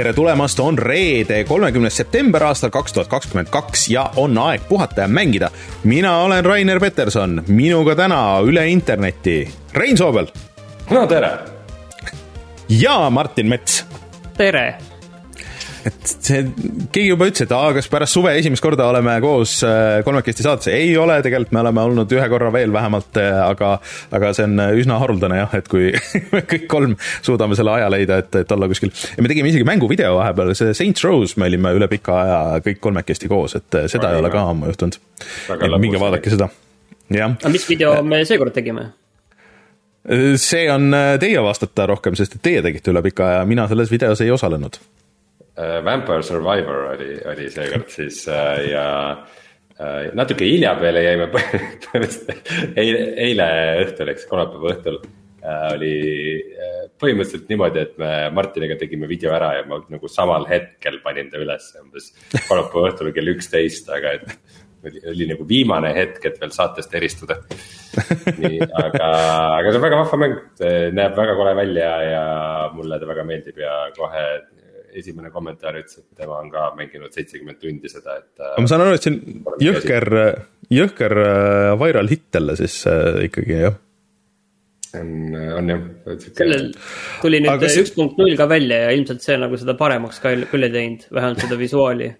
tere tulemast, on reede, kolmekümnes september aastal kaks tuhat kakskümmend kaks ja on aeg puhata ja mängida. mina olen Rainer Peterson, minuga täna üle interneti Rein Soobel. no tere. ja Martin Mets. tere et see, keegi juba ütles, et aa, kas pärast suve esimest korda oleme koos äh, kolmekesti saates, ei ole, tegelikult me oleme olnud ühe korra veel vähemalt, äh, aga aga see on äh, üsna haruldane jah, et kui me kõik kolm suudame selle aja leida, et, et olla kuskil. ja me tegime isegi mänguvideo vahepeal, see Saints Rose me olime üle pika aja kõik kolmekesti koos, et seda väga ei ole ka ammu juhtunud. minge vaadake seda, jah. aga mis video me seekord tegime? see on teie vastata rohkem, sest et teie tegite üle pika aja, mina selles videos ei osalenud. Vampire Survivor oli, oli seekord siis uh, ja uh, natuke hilja peale jäime põhimõtteliselt eile, eile õhtul, eks kolmapäeva õhtul oli põhimõtteliselt niimoodi, et me Martiniga tegime video ära ja ma nagu samal hetkel panin ta üles umbes kolmapäeva õhtul kell üksteist, aga et oli, oli nagu viimane hetk, et veel saatest eristuda nii, aga, aga see on väga vahva mäng, näeb väga kole välja ja mulle ta väga meeldib ja kohe esimene kommentaar ütles, et tema on ka mänginud seitsekümmend tundi seda, et. aga ma saan aru, et see on jõhker, jõhker äh, viral hitt jälle siis äh, ikkagi jah on, on jah. sellel tuli nüüd üks punkt null ka välja ja ilmselt see nagu seda paremaks ka küll ei teinud, vähemalt seda visuaali.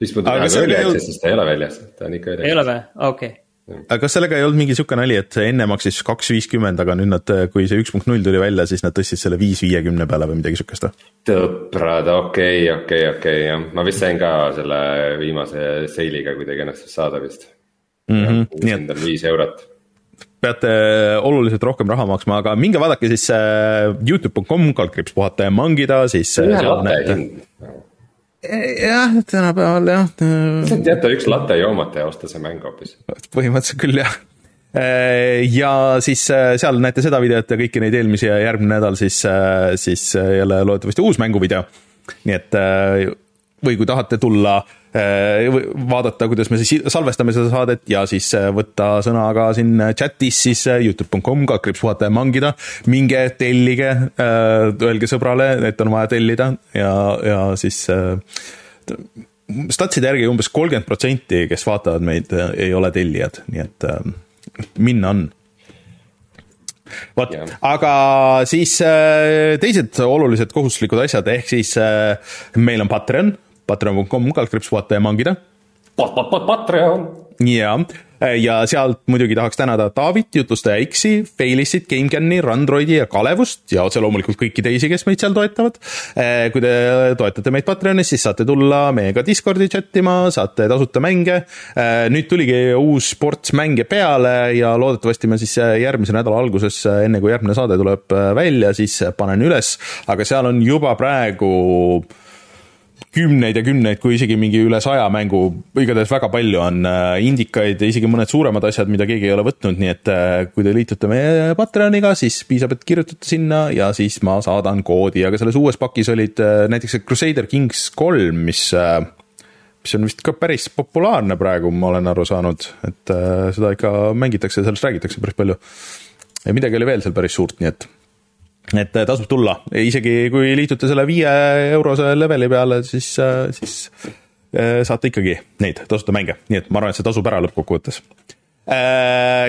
viis punkt null oli väljas, sest ta ei ole väljas, ta on ikka ei ole või, okei okay aga kas sellega ei olnud mingi sihuke nali, et enne maksis kaks viiskümmend, aga nüüd nad, kui see üks punkt null tuli välja, siis nad tõstsid selle viis viiekümne peale või midagi sihukest või? tõprad, okei okay,, okei okay,, okei okay, jah, ma vist sain ka selle viimase seiliga kuidagi ennast saada vist mm. -hmm. nii et. viis eurot peate oluliselt rohkem raha maksma, aga minge vaadake siis äh, Youtube.com kaldkriips puhata ja mangida, siis. ühe latte hind jah, tänapäeval jah. jäta üks latte joomata ja osta see mäng hoopis. põhimõtteliselt küll jah. ja siis äh, seal näete seda videot ja kõiki neid eelmisi ja järgmine nädal siis, äh, siis äh, jälle loodetavasti uus mänguvideo. nii et või kui tahate tulla Äh, vaadata, kuidas me siis salvestame seda saadet ja siis äh, võtta sõna ka siin chatis siis äh, Youtube.com, kaldkriips puhata ja mangida. minge tellige, öelge sõbrale, et on vaja tellida ja, ja siis statside järgi umbes kolmkümmend protsenti, kes vaatavad meid, ei ole tellijad, nii et minna on vot, aga siis teised olulised kohustuslikud asjad, ehk siis meil on Patreon patreon.com kaldkriips puhata ja mangida. Patreon. ja, ja sealt muidugi tahaks tänada Taavit, jutlustaja X-i, Failissit, GameCami, Randroidi ja Kalevust ja otse loomulikult kõiki teisi, kes meid seal toetavad. Eh, kui te toetate meid Patreonis, siis saate tulla meiega Discordi chat ima, saate tasuta mänge. Eh, nüüd tuligi uus ports mänge peale ja loodetavasti ma siis järgmise nädala alguses, enne kui järgmine saade tuleb välja, siis panen üles, aga seal on juba praegu kümneid ja kümneid, kui isegi mingi üle saja mängu, igatahes väga palju on äh, indikaid ja isegi mõned suuremad asjad, mida keegi ei ole võtnud, nii et äh, kui te liitute meie Patreoniga, siis piisab, et kirjutate sinna ja siis ma saadan koodi, aga selles uues pakis olid äh, näiteks Crusader Kings kolm, mis mis on vist ka päris populaarne praegu, ma olen aru saanud, et seda ikka mängitakse, sellest räägitakse päris palju. ja midagi oli veel seal päris suurt, nii et et äh, tasub tulla, isegi kui liitute selle viie eurose leveli peale, siis, äh, siis äh, saate ikkagi neid tasuta mänge, nii et ma arvan, et see tasub ära lõppkokkuvõttes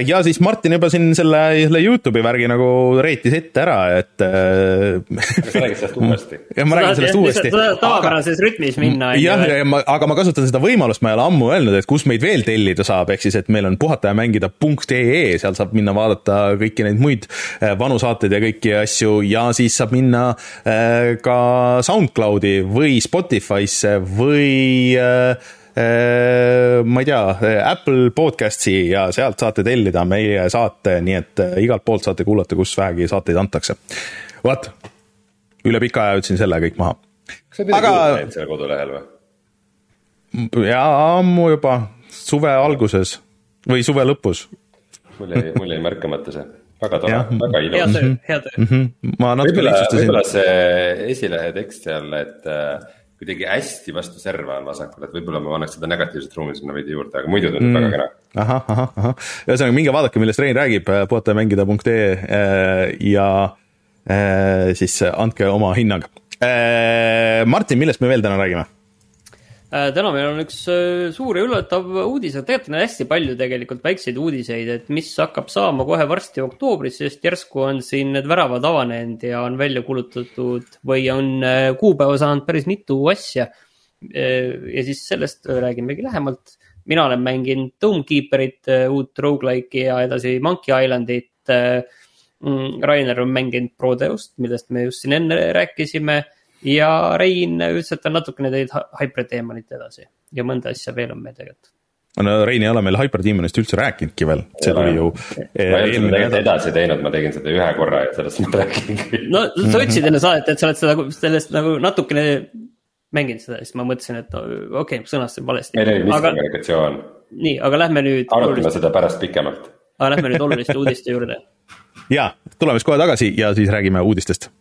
ja siis Martin juba siin selle, selle Youtube'i värgi nagu reetis ette ära, et. sa räägid sellest uuesti. jah, ma räägin sellest uuesti. tavapärases rütmis minna. jah, ja ma, aga ma kasutan seda võimalust, ma ei ole ammu öelnud, et kus meid veel tellida saab, ehk siis, et meil on puhatajamängida.ee, seal saab minna vaadata kõiki neid muid äh, vanu saateid ja kõiki asju ja siis saab minna äh, ka SoundCloudi või Spotify'sse või Äh, ma ei tea, Apple podcast'i ja sealt saate tellida meie saate, nii et äh, igalt poolt saate kuulata, kus vähegi saateid antakse. vot, üle pika aja ütlesin selle kõik maha. kas sa midagi Aga... näinud seal kodulehel või? jaa, ammu juba, suve alguses või suve lõpus. mul jäi, mul jäi märkamata see väga tore, väga ilus. hea töö, hea töö mm. -hmm. ma natuke lihtsustasin. võib-olla see esilehe tekst seal, et äh, kuidagi hästi vastu serva on vasakul, et võib-olla ma paneks seda negatiivset ruumi sinna veidi juurde, aga muidu tundub mm. väga kena. ahah, ahah, ahah, ühesõnaga minge vaadake, millest Rein räägib, äh, puhatajamängida.ee äh, ja äh, siis andke oma hinnang. Martin, millest me veel täna räägime? Äh, täna meil on üks äh, suur ja üllatav uudis, aga tegelikult on hästi palju tegelikult väikseid uudiseid, et mis hakkab saama kohe varsti oktoobris, sest järsku on siin need väravad avanenud ja on välja kuulutatud või on äh, kuupäeva saanud päris mitu asja. ja siis sellest räägimegi lähemalt. mina olen mänginud Domekeeperit, uut rogu-like'i ja edasi Monkey Islandit. Mm, Rainer on mänginud Prodeust, millest me just siin enne rääkisime ja Rein ütles, et ta natukene teinud Hyperdemonit edasi ja mõnda asja veel on meil tegelikult no Rein ei ole meil Hyperdemonist üldse rääkinudki veel, see tuli ju. ma ei ole seda tegelikult edasi teinud, ma tegin seda ühe korra ja sellest ma räägingi. no sa ütlesid enne saadet, et sa oled seda, sellest nagu natukene mänginud seda, siis ma mõtlesin, et okei okay,, sõnastasin valesti. ei, ei, miskommunikatsioon. nii, aga lähme nüüd. arutame oluliste... seda pärast pikemalt. aga lähme nüüd oluliste uudiste juurde. ja, tuleme siis kohe tagasi ja siis räägime uudistest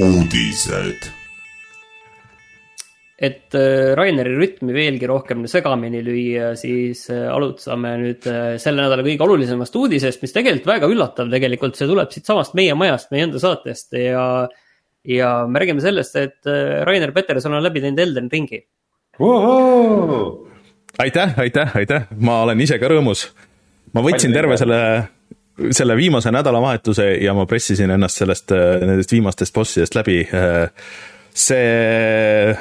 uudised. et äh, Raineri rütmi veelgi rohkem segamini lüüa, siis äh, alustame nüüd äh, selle nädala kõige olulisemast uudisest, mis tegelikult väga üllatav tegelikult, see tuleb siitsamast meie majast, meie enda saatest ja ja me räägime sellest, et Rainer Peterson on läbi teinud Elden ringi. aitäh, aitäh, aitäh, ma olen ise ka rõõmus. ma võtsin terve selle selle viimase nädalavahetuse ja ma pressisin ennast sellest, äh, nendest viimastest bossidest läbi. Äh, see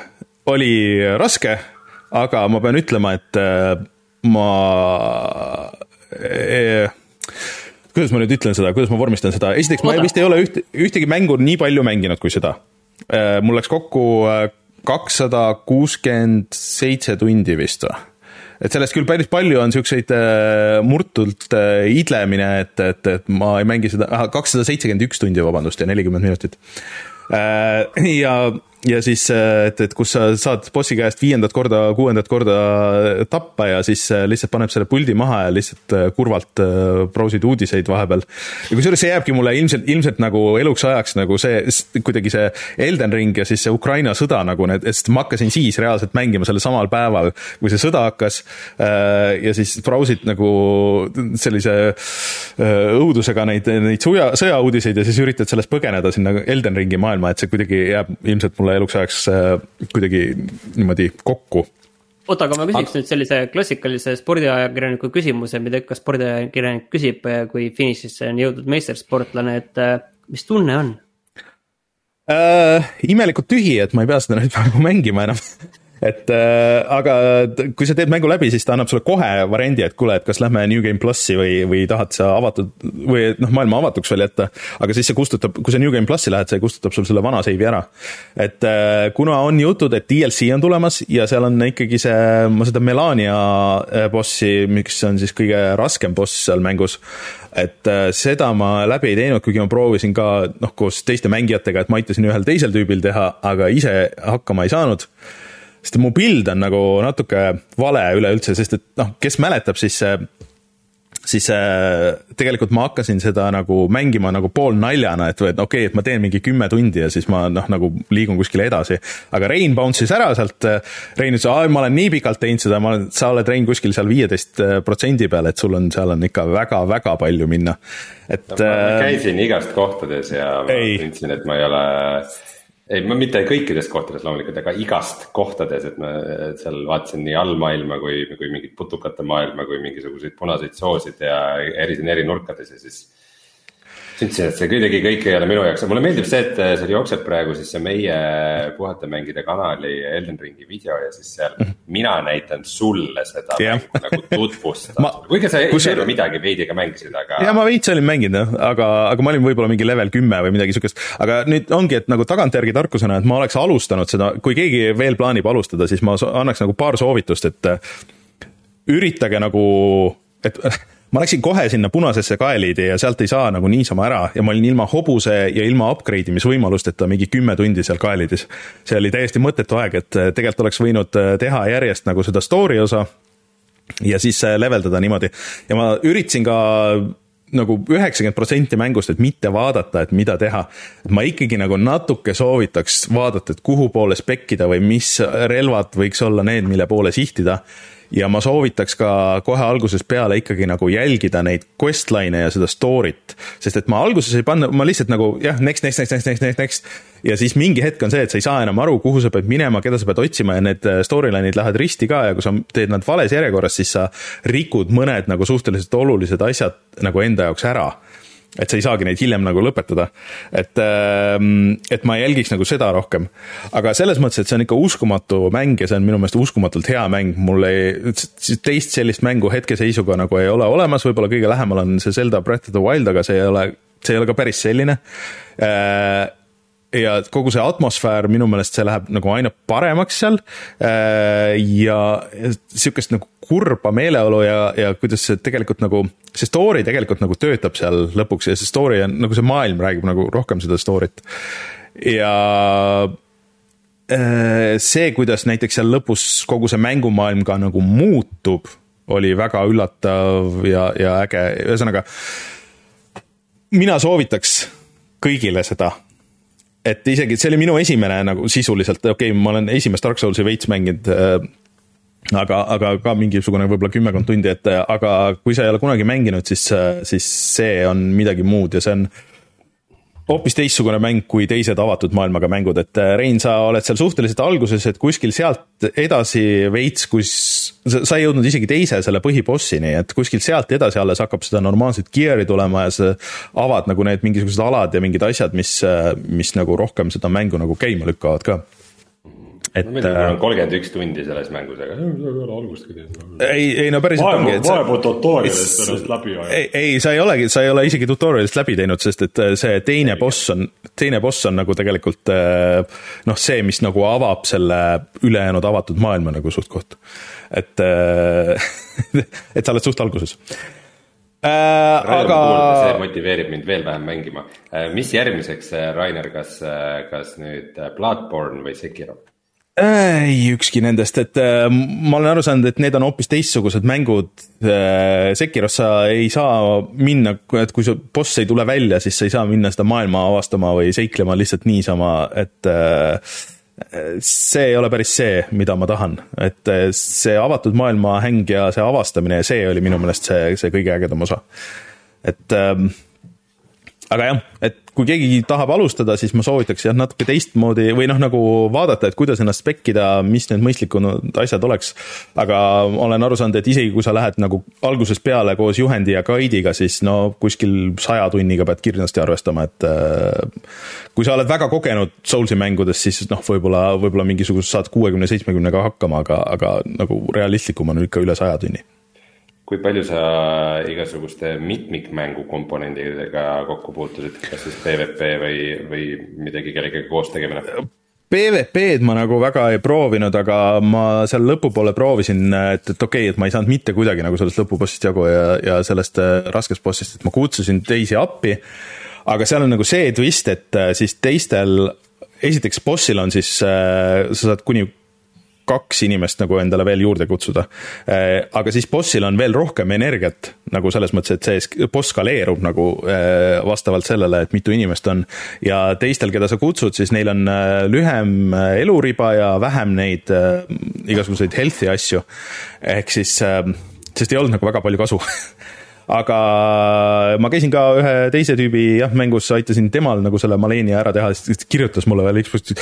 oli raske, aga ma pean ütlema, et äh, ma kuidas ma nüüd ütlen seda, kuidas ma vormistan seda, esiteks ma vist ei ole üht, ühtegi mängu nii palju mänginud kui seda. mul läks kokku kakssada kuuskümmend seitse tundi vist või et sellest küll päris palju on siukseid äh, murtult äh, idlemine, et, et, et ma ei mängi seda, kakssada seitsekümmend üks tundi, vabandust, ja nelikümmend minutit äh,. ja ja siis, äh, et, et kus sa saad bossi käest viiendat korda, kuuendat korda tappa ja siis äh, lihtsalt paneb selle puldi maha ja lihtsalt äh, kurvalt brausid uudiseid vahepeal. ja kusjuures see jääbki mulle ilmselt, ilmselt nagu eluks ajaks nagu see, kuidagi see Elden Ring ja siis see Ukraina sõda nagu need, sest ma hakkasin siis reaalselt mängima sellel samal päeval, kui see sõda hakkas. ja siis brausid nagu sellise õudusega neid, neid sõja, sõjauudiseid ja siis üritad sellest põgeneda sinna Elden Ringi maailma, et see kuidagi jääb ilmselt mulle mulle eluks ajaks äh, kuidagi niimoodi kokku oota, aga ma küsiks aga... nüüd sellise klassikalise spordiajakirjaniku küsimuse, mida ikka spordiajakirjanik küsib, äh, kui finišisse on jõudnud meistersportlane, et äh, mis tunne on äh,? imelikult tühi, et ma ei pea seda nüüd praegu mängima enam et äh, aga kui sa teed mängu läbi, siis ta annab sulle kohe variandi, et kuule, et kas lähme New Game plussi või, või tahad sa avatud või noh, maailma avatuks veel jätta. aga siis see kustutab, kui sa New Game plussi lähed, see kustutab sul selle vana save'i ära. et äh, kuna on jutud, et DLC on tulemas ja seal on ikkagi see, ma seda Melania äh, bossi, mis on siis kõige raskem boss seal mängus, et äh, seda ma läbi ei teinud, kuigi ma proovisin ka noh, koos teiste mängijatega, et ma aitasin ühel teisel tüübil teha, aga ise hakkama ei saanud sest mu pild on nagu natuke vale üleüldse, sest et noh, kes mäletab, siis siis tegelikult ma hakkasin seda nagu mängima nagu poolnaljana, et, et okei okay,, et ma teen mingi kümme tundi ja siis ma noh, nagu liigun kuskile edasi. aga Rein bounce'is ära sealt, Rein ütles, aa, ma olen nii pikalt teinud seda, ma olen, sa oled Rein kuskil seal viieteist protsendi peal, et sul on, seal on ikka väga-väga palju minna, et no,. ma käisin igast kohtades ja ma tundsin, et ma ei ole ei, ma mitte kõikides kohtades loomulikult, aga igast kohtades, et ma seal vaatasin nii allmaailma kui, kui mingit putukate maailma, kui mingisuguseid punaseid soosid ja eri, eri nurkades ja siis tundsin, et see kuidagi kõik ei ole minu jaoks, mulle meeldib see, et seal jookseb praegu siis see meie Puhata mängida kanali Elden Ringi video ja siis seal -hmm. mina näitan sulle seda yeah. mängu nagu tutvustan ma, kuigi sa ise midagi veidi ka mängisid, aga. ja ma veits olin mänginud jah, aga, aga ma olin võib-olla mingi level kümme või midagi siukest, aga nüüd ongi, et nagu tagantjärgi tarkusena, et ma oleks alustanud seda, kui keegi veel plaanib alustada, siis ma annaks nagu paar soovitust, et üritage nagu, et ma läksin kohe sinna punasesse kaeliidi ja sealt ei saa nagu niisama ära ja ma olin ilma hobuse ja ilma upgrade imisvõimalusteta mingi kümme tundi seal kaeliidis. see oli täiesti mõttetu aeg, et äh, tegelikult oleks võinud äh, teha järjest nagu seda story osa ja siis äh, leveldada niimoodi ja ma üritasin ka nagu üheksakümmend protsenti mängust, et mitte vaadata, et mida teha. ma ikkagi nagu natuke soovitaks vaadata, et kuhu poole spekkida või mis relvad võiks olla need, mille poole sihtida ja ma soovitaks ka kohe algusest peale ikkagi nagu jälgida neid questline'e ja seda story't. sest et ma alguses ei pannud, ma lihtsalt nagu jah, next, next, next, next, next, next, next. ja siis mingi hetk on see, et sa ei saa enam aru, kuhu sa pead minema, keda sa pead otsima ja need äh, storyline'id lähevad risti ka ja kui sa teed nad vales järjekorras, siis sa rikud mõned nagu suhteliselt olulised asjad nagu enda jaoks ära et sa ei saagi neid hiljem nagu lõpetada. et, ähm, et ma jälgiks nagu seda rohkem. aga selles mõttes, et see on ikka uskumatu mäng ja see on minu meelest uskumatult hea mäng, mul ei, teist sellist mängu hetkeseisuga nagu ei ole olemas, võib-olla kõige lähemal on see Zelda Breath of the Wild, aga see ei ole, see ei ole ka päris selline äh, ja kogu see atmosfäär minu meelest see läheb nagu aina paremaks seal. Äh, ja sihukest nagu kurba meeleolu ja, ja kuidas see tegelikult nagu, see story tegelikult nagu töötab seal lõpuks ja see story on nagu see maailm räägib nagu rohkem seda story't. ja äh, see, kuidas näiteks seal lõpus kogu see mängumaailm ka nagu muutub, oli väga üllatav ja, ja äge, ühesõnaga. mina soovitaks kõigile seda et isegi, see oli minu esimene nagu sisuliselt, okei okay,, ma olen esimest Dark Soulsi veits mänginud äh, aga, aga ka mingisugune võib-olla kümmekond tundi ette, aga kui sa ei ole kunagi mänginud, siis, siis see on midagi muud ja see on hoopis teistsugune mäng kui teised avatud maailmaga mängud, et Rein, sa oled seal suhteliselt alguses, et kuskil sealt edasi veits, kus sa ei jõudnud isegi teise selle põhibossini, et kuskilt sealt edasi alles hakkab seda normaalset gear'i tulema ja sa avad nagu need mingisugused alad ja mingid asjad, mis, mis nagu rohkem seda mängu nagu käima lükkavad ka et no,. äh, kolmkümmend üks tundi selles mängus, aga ei ole algust ka teinud. ei, ei no päriselt ongi. vaevu tutorialist ennast läbi ajada. ei, ei, sa ei olegi, sa ei ole isegi tutorialist läbi teinud, sest et äh, see teine ei, boss on, teine boss on nagu tegelikult äh, noh, see, mis nagu avab selle ülejäänud avatud maailma nagu suht-koht. et et sa oled suht alguses äh,. aga. see motiveerib mind veel vähem mängima. mis järgmiseks, Rainer, kas, kas nüüd Bloodborne või Sekiro? Ei, ükski nendest, et äh, ma olen aru saanud, et need on hoopis teistsugused mängud äh,. Sekiros sa ei saa minna, et kui su boss ei tule välja, siis sa ei saa minna seda maailma avastama või seiklema lihtsalt niisama, et äh, see ei ole päris see, mida ma tahan, et äh, see avatud maailma häng ja see avastamine ja see oli minu meelest see, see kõige ägedam osa. et ähm, aga jah, et kui keegi tahab alustada, siis ma soovitaks jah, natuke teistmoodi või noh, nagu vaadata, et kuidas ennast spekkida, mis need mõistlikud asjad oleks. aga olen aru saanud, et isegi kui sa lähed nagu algusest peale koos juhendi ja guide'iga, siis no kuskil saja tunniga pead kindlasti arvestama, et äh, kui sa oled väga kogenud Soulsi mängudes, siis noh, võib-olla, võib-olla mingisugust saad kuuekümne, seitsmekümnega hakkama, aga, aga nagu realistlikum on ikka üle saja tunni kui palju sa igasuguste mitmikmängu komponentidega kokku puutusid, kas siis PVP või, või midagi kellegagi koos tegemine? PVP-d ma nagu väga ei proovinud, aga ma seal lõpupoole proovisin, et, et okei okay,, et ma ei saanud mitte kuidagi nagu sellest lõpubossist jagu ja, ja sellest äh, raskest bossist, et ma kutsusin teisi appi. aga seal on nagu see twist, et äh, siis teistel, esiteks bossil on siis, äh, sa saad kuni kaks inimest nagu endale veel juurde kutsuda. Äh, aga siis bossil on veel rohkem energiat nagu selles mõttes, et see boss skaleerub nagu äh, vastavalt sellele, et mitu inimest on. ja teistel, keda sa kutsud, siis neil on äh, lühem eluriba ja vähem neid igasuguseid health'i asju. ehk siis, sest ei olnud nagu väga palju kasu aga ma käisin ka ühe teise tüübi jah, mängus, aitasin temal nagu selle Maleni ära teha, siis kirjutas mulle veel Xbox'i,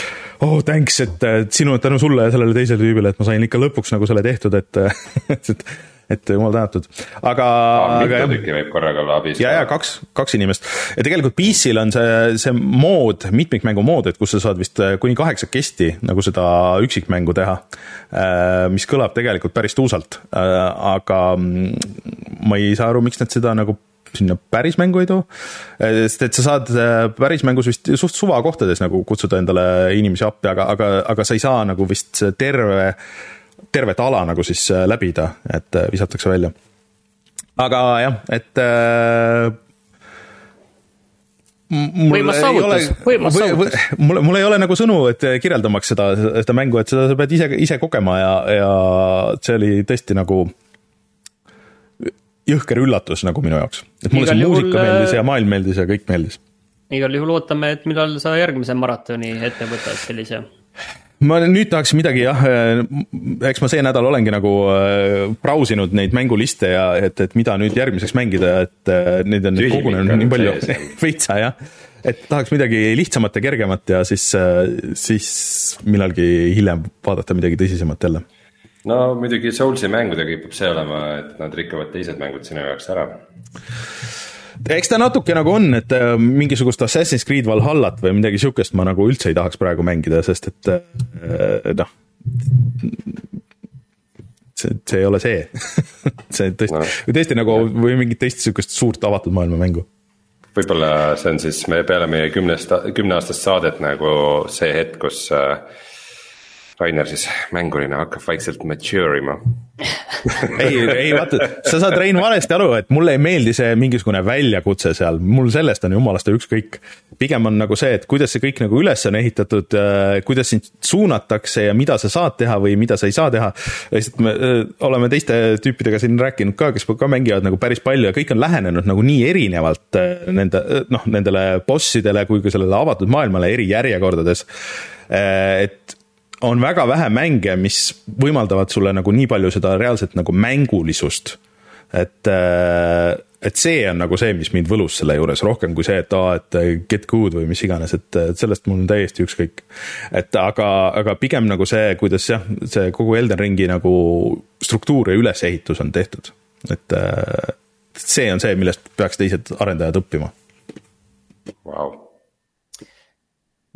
oh thanks, et sinu, tänu sulle ja sellele teisele tüübile, et ma sain ikka lõpuks nagu selle tehtud, et et et jumal tänatud, aga ah,. mitu tükki võib korraga olla abis? ja, ja kaks, kaks inimest ja tegelikult PC-l on see, see mood, mitmikmängu mood, et kus sa saad vist äh, kuni kaheksakesti nagu seda üksikmängu teha. Äh, mis kõlab tegelikult päris tuusalt, äh, aga mm, ma ei saa aru, miks nad seda nagu sinna päris mängu ei too. sest et sa saad päris mängus vist suht suva kohtades nagu kutsuda endale inimesi appi, aga, aga, aga sa ei saa nagu vist terve tervet ala nagu siis äh, läbida, et äh, visatakse välja. aga jah, et äh, võimas saavutus, võimas saavutus. mul, mul ei ole nagu sõnu, et kirjeldamaks seda, seda mängu, et seda sa pead ise, ise kogema ja, ja see oli tõesti nagu jõhker üllatus nagu minu jaoks. et mulle see muusika juhul, meeldis ja maailm meeldis ja kõik meeldis. igal juhul ootame, et millal sa järgmise maratoni ette võtad sellise ma nüüd tahaks midagi jah, eks ma see nädal olengi nagu äh, brausinud neid mänguliste ja et, et mida nüüd järgmiseks mängida, et äh, neid on nüüd Tühimik kogunenud nii palju veitsa jah. et tahaks midagi lihtsamat ja kergemat ja siis, siis millalgi hiljem vaadata midagi tõsisemat jälle. No muidugi Soulsi mängudega kipub see olema, et nad rikuvad teised mängud sinu jaoks ära. eks ta natuke nagu on, et äh, mingisugust Assassin's Creed Valhallat või midagi sihukest ma nagu üldse ei tahaks praegu mängida, sest et äh, noh. see, see ei ole see see tõesti No. no., tõesti nagu või mingit teist sihukest suurt avatud maailma mängu. võib-olla see on siis me peale meie kümnest, kümneaastast saadet nagu see hetk, kus äh, Rainer siis mängurina hakkab vaikselt mature ima. ei, ei vaata, sa saad Rein valesti aru, et mulle ei meeldi see mingisugune väljakutse seal, mul sellest on jumalast ükskõik. pigem on nagu see, et kuidas see kõik nagu üles on ehitatud, kuidas sind suunatakse ja mida sa saad teha või mida sa ei saa teha. lihtsalt me öö, oleme teiste tüüpidega siin rääkinud ka, kes ka mängivad nagu päris palju ja kõik on lähenenud nagu nii erinevalt öö, nende noh, nendele bossidele kui ka sellele avatud maailmale eri järjekordades. et on väga vähe mänge, mis võimaldavad sulle nagu nii palju seda reaalset nagu mängulisust. et, et see on nagu see, mis mind võlus selle juures rohkem kui see, et aa, et get good või mis iganes, et et sellest mul on täiesti ükskõik. et aga, aga pigem nagu see, kuidas jah, see kogu Elden Ringi nagu struktuur ja ülesehitus on tehtud, et äh, see on see, millest peaks teised arendajad õppima. Vau,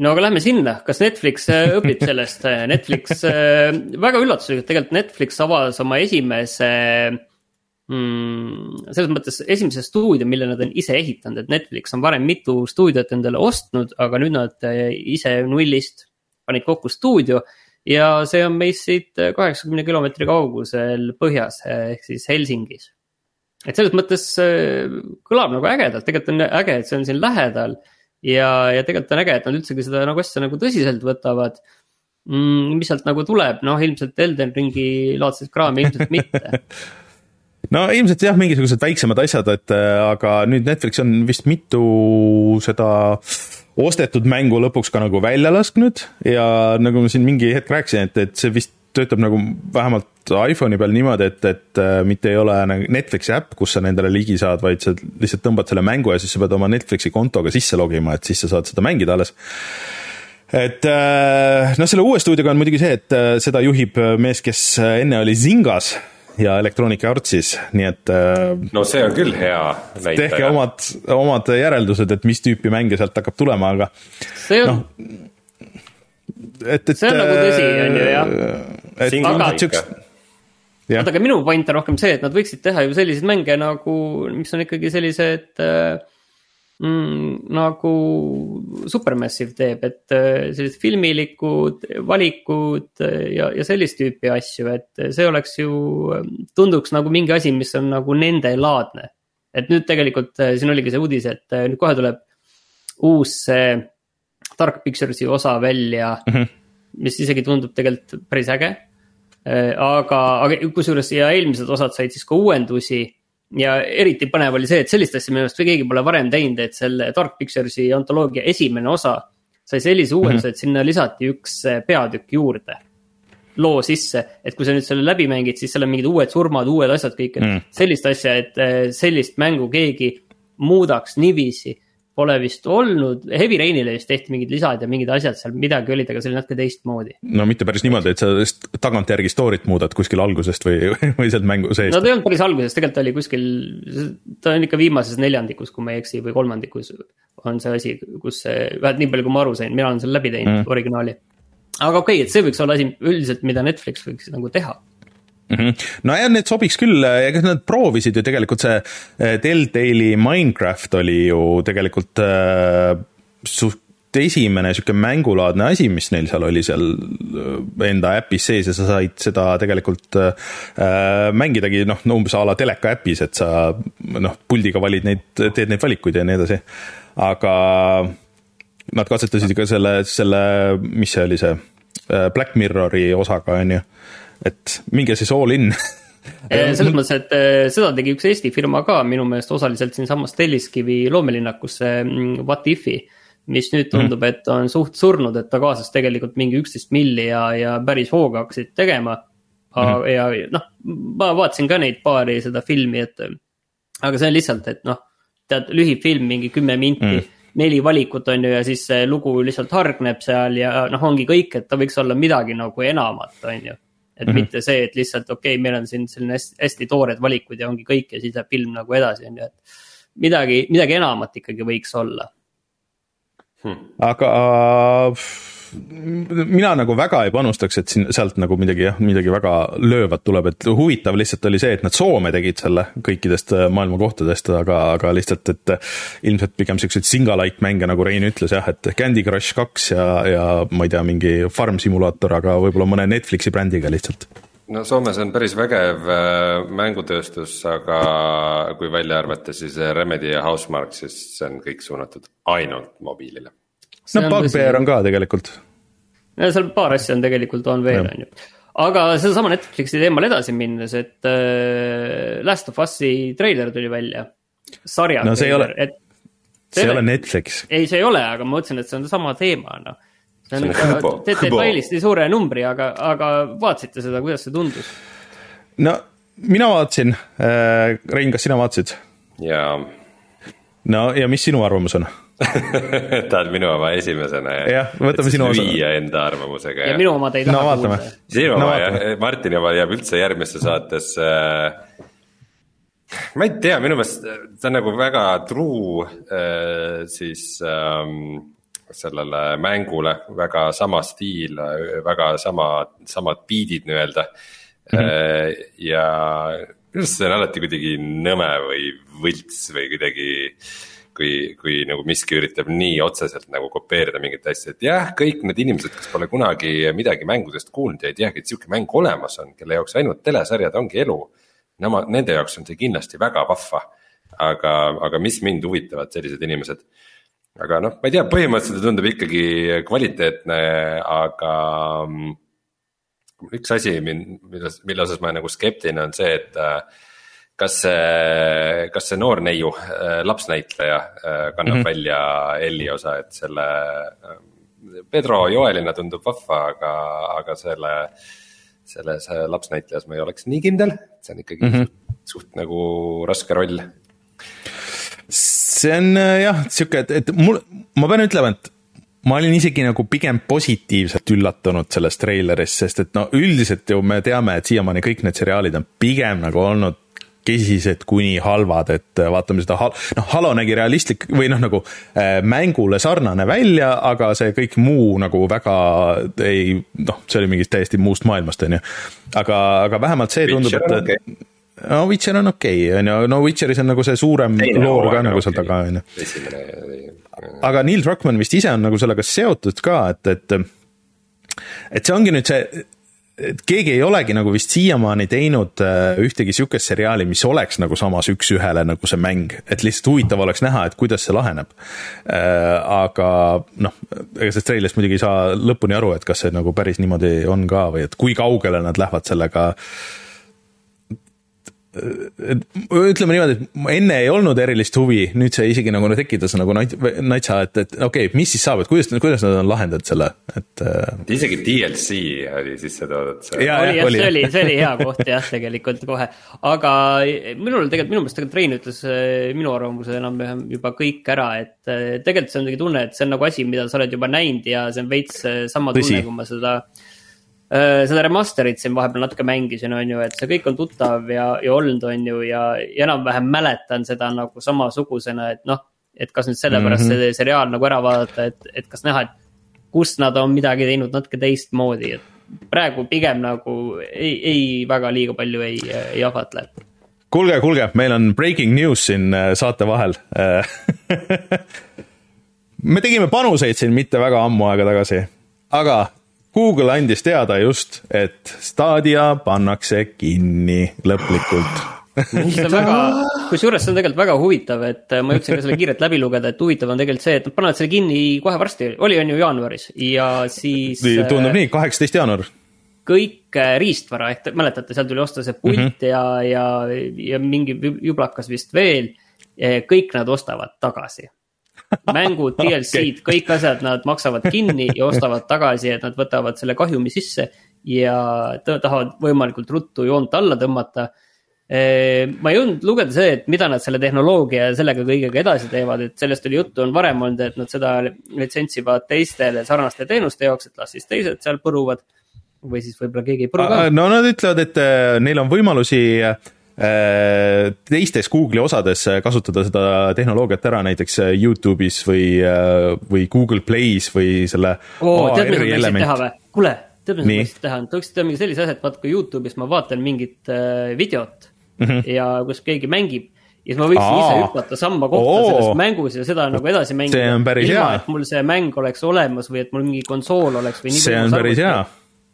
no aga lähme sinna, kas Netflix äh, õpib sellest, Netflix, väga üllatuslikult tegelikult Netflix avas oma esimese mm,. selles mõttes esimese stuudio, mille nad on ise ehitanud, et Netflix on varem mitu stuudiot endale ostnud, aga nüüd nad äh, ise nullist panid kokku stuudio. ja see on meist siit kaheksakümne kilomeetri kaugusel põhjas ehk siis Helsingis et selles mõttes äh, kõlab nagu ägedalt, tegelikult on äge, et see on siin lähedal ja, ja tegelikult on äge, et nad üldsegi seda nagu asja nagu tõsiselt võtavad mm,. mis sealt nagu tuleb, noh ilmselt Elden Ringi laadset kraami ilmselt mitte. no ilmselt jah, mingisugused väiksemad asjad, et äh, aga nüüd Netflix on vist mitu seda ostetud mängu lõpuks ka nagu välja lasknud ja nagu ma siin mingi hetk rääkisin, et, et see vist töötab nagu vähemalt iPhone'i peal niimoodi, et, et äh, mitte ei ole nagu Netflixi äpp, kus sa nendele ligi saad, vaid sa lihtsalt tõmbad selle mängu ja siis sa pead oma Netflixi kontoga sisse logima, et siis sa saad seda mängida alles et äh, noh, selle uue stuudioga on muidugi see, et äh, seda juhib mees, kes enne oli Zingas ja Electronic Artsis, nii et äh, no see on küll hea tehke näitaja. omad, omad järeldused, et mis tüüpi mänge sealt hakkab tulema, aga see on no,, et, et. See on nagu tõsi, on ju, jah. oota, aga minu point on rohkem see, et nad võiksid teha ju selliseid mänge nagu, mis on ikkagi sellised äh, mm, nagu Supermassive teeb, et äh, sellised filmilikud valikud äh, ja, ja sellist tüüpi asju, et see oleks ju, tunduks nagu mingi asi, mis on nagu nendelaadne. et nüüd tegelikult äh, siin oligi see uudis, et äh, nüüd kohe tuleb uus see Dark Pictures'i osa välja mm, -hmm. mis isegi tundub tegelikult päris äge Äh, aga, aga kusjuures ja eelmised osad said siis ka uuendusi ja eriti põnev oli see, et sellist asja minu arust keegi pole varem teinud, et selle Dark Pictures'i antoloogia esimene osa sai sellise uuenduse, et sinna lisati üks äh, peatükk juurde loo sisse, et kui sa nüüd selle läbi mängid, siis seal on mingid uued surmad, uued asjad, kõik, et Mm. mm. sellist asja, et äh, sellist mängu keegi muudaks niiviisi. Pole vist olnud, Heavy Rainile vist tehti mingid lisad ja mingid asjad seal, midagi olid, aga see oli natuke teistmoodi. no mitte päris niimoodi, et sa tagantjärgi story't muudad kuskil algusest või, või sealt mängu seest no ta ei olnud päris alguses, tegelikult oli kuskil, ta on ikka viimases neljandikus, kui ma ei eksi, või kolmandikus on see asi, kus see, vähemalt nii palju, kui ma aru sain, mina olen selle läbi teinud mm., originaali. aga okei okay,, et see võiks olla asi üldiselt, mida Netflix võiks nagu teha. Mhm. nojah, need sobiks küll, ega nad proovisid ju tegelikult see eh, Telltale'i Minecraft oli ju tegelikult äh, suht esimene sihuke mängulaadne asi, mis neil seal oli seal äh, enda äpis sees ja sa said seda tegelikult äh, mängidagi noh, no umbes a la teleka äpis, et sa noh, puldiga valid neid, teed neid valikuid ja nii edasi. aga nad katsetasid ka selle, selle, mis see oli see äh, Black Mirrori osaga on ju, et minge siis all in selles mõttes, et eh, seda tegi üks Eesti firma ka minu meelest osaliselt siinsamas Telliskivi loomelinnakus, see mm, What If'i mis nüüd tundub, et on suht surnud, et ta kaasas tegelikult mingi üksteist milli ja, ja päris hooga hakkasid tegema. -hmm. ja noh, ma vaatasin ka neid paari seda filmi, et aga see on lihtsalt, et noh, tead, lühifilm, mingi kümme minti mm. neli valikut on ju ja siis see lugu lihtsalt hargneb seal ja noh, ongi kõik, et ta võiks olla midagi nagu enamat, on ju et mm -hmm. mitte see, et lihtsalt okei okay,, meil on siin selline hästi, hästi toored valikud ja ongi kõik ja siis läheb film nagu edasi, on ju, et. midagi, midagi enamat ikkagi võiks olla hmm.. aga mina nagu väga ei panustaks, et siin sealt nagu midagi jah, midagi väga löövat tuleb, et huvitav lihtsalt oli see, et nad Soome tegid selle kõikidest äh, maailma kohtadest, aga, aga lihtsalt, et äh, ilmselt pigem siukseid single-light mänge, nagu Rein ütles jah, et Candy Crush kaks ja, ja ma ei tea, mingi farm simulaator, aga võib-olla mõne Netflixi brändiga lihtsalt. No Soomes on päris vägev äh, mängutööstus, aga kui välja arvata siis Remedy ja Housemark, siis see on kõik suunatud ainult mobiilile no Bugbear on ka tegelikult. seal paar asja on tegelikult on veel, on ju. aga sedasama Netflixi teemal edasi minnes, et äh, Last of Us'i treiler tuli välja. sarja no, see treiler, et. see ei ole Netflix. ei, see ei ole, aga ma mõtlesin, et see on sama teema, noh. see on ikka, teete failist nii suure numbri, aga, aga vaatasite seda, kuidas see tundus? no mina vaatasin äh,, Rein, kas sina vaatasid? jaa. no ja mis sinu arvamus on? tahad minu oma esimesena ja? jah, võtame sinu osa. viia enda arvamusega. ja minu omad ei taha no, kuulda. sinu oma no, jah, Martini oma jääb üldse järgmisse saatesse äh, ma ei tea, minu meelest ta on nagu väga true äh, siis ähm, sellele mängule, väga sama stiil, väga sama, samad beat'id nii-öelda mm. -hmm. ja minu arust see on alati kuidagi nõme või võlts või kuidagi äh, kui, kui nagu miski üritab nii otseselt nagu kopeerida mingit asja, et jah, kõik need inimesed, kes pole kunagi midagi mängudest kuulnud ja ei teagi, et sihuke mäng olemas on, kelle jaoks ainult telesarjad ongi elu. Nemad, nende jaoks on see kindlasti väga vahva. aga, aga mis mind huvitavad sellised inimesed. aga noh, ma ei tea, põhimõtteliselt tundub ikkagi kvaliteetne, aga mm, üks asi, mille osas ma nagu skeptiline, on see, et kas see, kas see noor neiu, äh, lapsnäitleja äh, kannab mm -hmm. välja Elli osa, et selle. Äh, Pedro Joelina tundub vahva, aga, aga selle, selles lapsnäitlejas ma ei oleks nii kindel, see on ikkagi mm -hmm. suht, suht nagu raske roll. see on jah, sihuke, et, et mul, ma pean ütlema, et ma olin isegi nagu pigem positiivselt üllatunud sellest treilerist, sest et no üldiselt ju me teame, et siiamaani kõik need seriaalid on pigem nagu olnud kesised kuni halvad, et äh, vaatame seda, noh, Halo nägi realistlik või noh, nagu äh, mängule sarnane välja, aga see kõik muu nagu väga ei, noh, see oli mingist täiesti muust maailmast, on ju. aga, aga vähemalt see tundub, et okay. no Witcher on okei okay,, on ju, no Witcheris on nagu see suurem loor ka nagu seal taga, on ju. aga Neil Druckmann vist ise on nagu sellega seotud ka, et, et et see ongi nüüd see et keegi ei olegi nagu vist siiamaani teinud äh, ühtegi sihukest seriaali, mis oleks nagu samas üks-ühele nagu see mäng, et lihtsalt huvitav oleks näha, et kuidas see laheneb. Äh, aga noh, ega sellest treilist muidugi ei saa lõpuni aru, et kas see nagu päris niimoodi on ka või et kui kaugele nad lähevad sellega ütleme niimoodi, et enne ei olnud erilist huvi, nüüd see isegi nagu tekitas nagu natsa, et, et okei okay,, mis siis saab, et kuidas, kuidas nad on lahendanud selle, et. Äh, isegi DLC oli sisse toodud. oli jah, see oli, see oli hea koht jah, tegelikult kohe, aga minul tegelikult, minu meelest tegelikult Rein ütles äh, minu arvamuse enam-vähem juba kõik ära, et äh, tegelikult see on kuidagi tunne, et see on nagu asi, mida sa oled juba näinud ja see on veits sama tunne, kui ma seda seda remaster'it siin vahepeal natuke mängisin, on ju, et see kõik on tuttav ja, ja olnud, on ju, ja, ja enam-vähem mäletan seda nagu samasugusena, et noh. et kas nüüd sellepärast mm -hmm. see seriaal nagu ära vaadata, et, et kas näha, et kus nad on midagi teinud natuke teistmoodi, et praegu pigem nagu ei, ei väga liiga palju ei, ei ahvatle kuulge, kuulge, meil on breaking news siin äh, saate vahel me tegime panuseid siin mitte väga ammu aega tagasi, aga Google andis teada just, et Stadia pannakse kinni lõplikult see on väga, kusjuures see on tegelikult väga huvitav, et äh, ma jõudsin ka selle kiirelt läbi lugeda, et huvitav on tegelikult see, et nad panevad selle kinni kohe varsti, oli on ju jaanuaris ja siis. tundub nii, kaheksateist jaanuar. kõik äh, riistvara ehk mäletate, seal tuli osta see pult mm -hmm. ja, ja, ja mingi jublakas vist veel. kõik nad ostavad tagasi mängud, DLC-d, kõik asjad nad maksavad kinni ja ostavad tagasi, et nad võtavad selle kahjumi sisse ja tahavad võimalikult ruttu joont alla tõmmata. ma ei jõudnud lugeda see, et mida nad selle tehnoloogia ja sellega kõigega edasi teevad, et sellest oli juttu, on varem olnud, et nad seda litsentsivad teistele sarnaste teenuste jaoks, et las siis teised seal põruvad. või siis võib-olla keegi ei põru ka. no nad ütlevad, et äh, neil on võimalusi äh, teistes Google'i osades kasutada seda tehnoloogiat ära, näiteks äh, Youtube'is või, või Google Play's või selle või? kuule, tead, mida nad Nii. võiksid teha, võiksid teha mingi sellise asja, et vaata, kui Youtube'is ma vaatan mingit äh, videot mm. -hmm. ja kus keegi mängib. ja siis ma võiksin Aa. ise hüpata samma kohta Oo. selles mängus ja seda nagu edasi mängida. See on päris ilma hea., et mul see mäng oleks olemas või et mul mingi konsool oleks või. see on päris hea.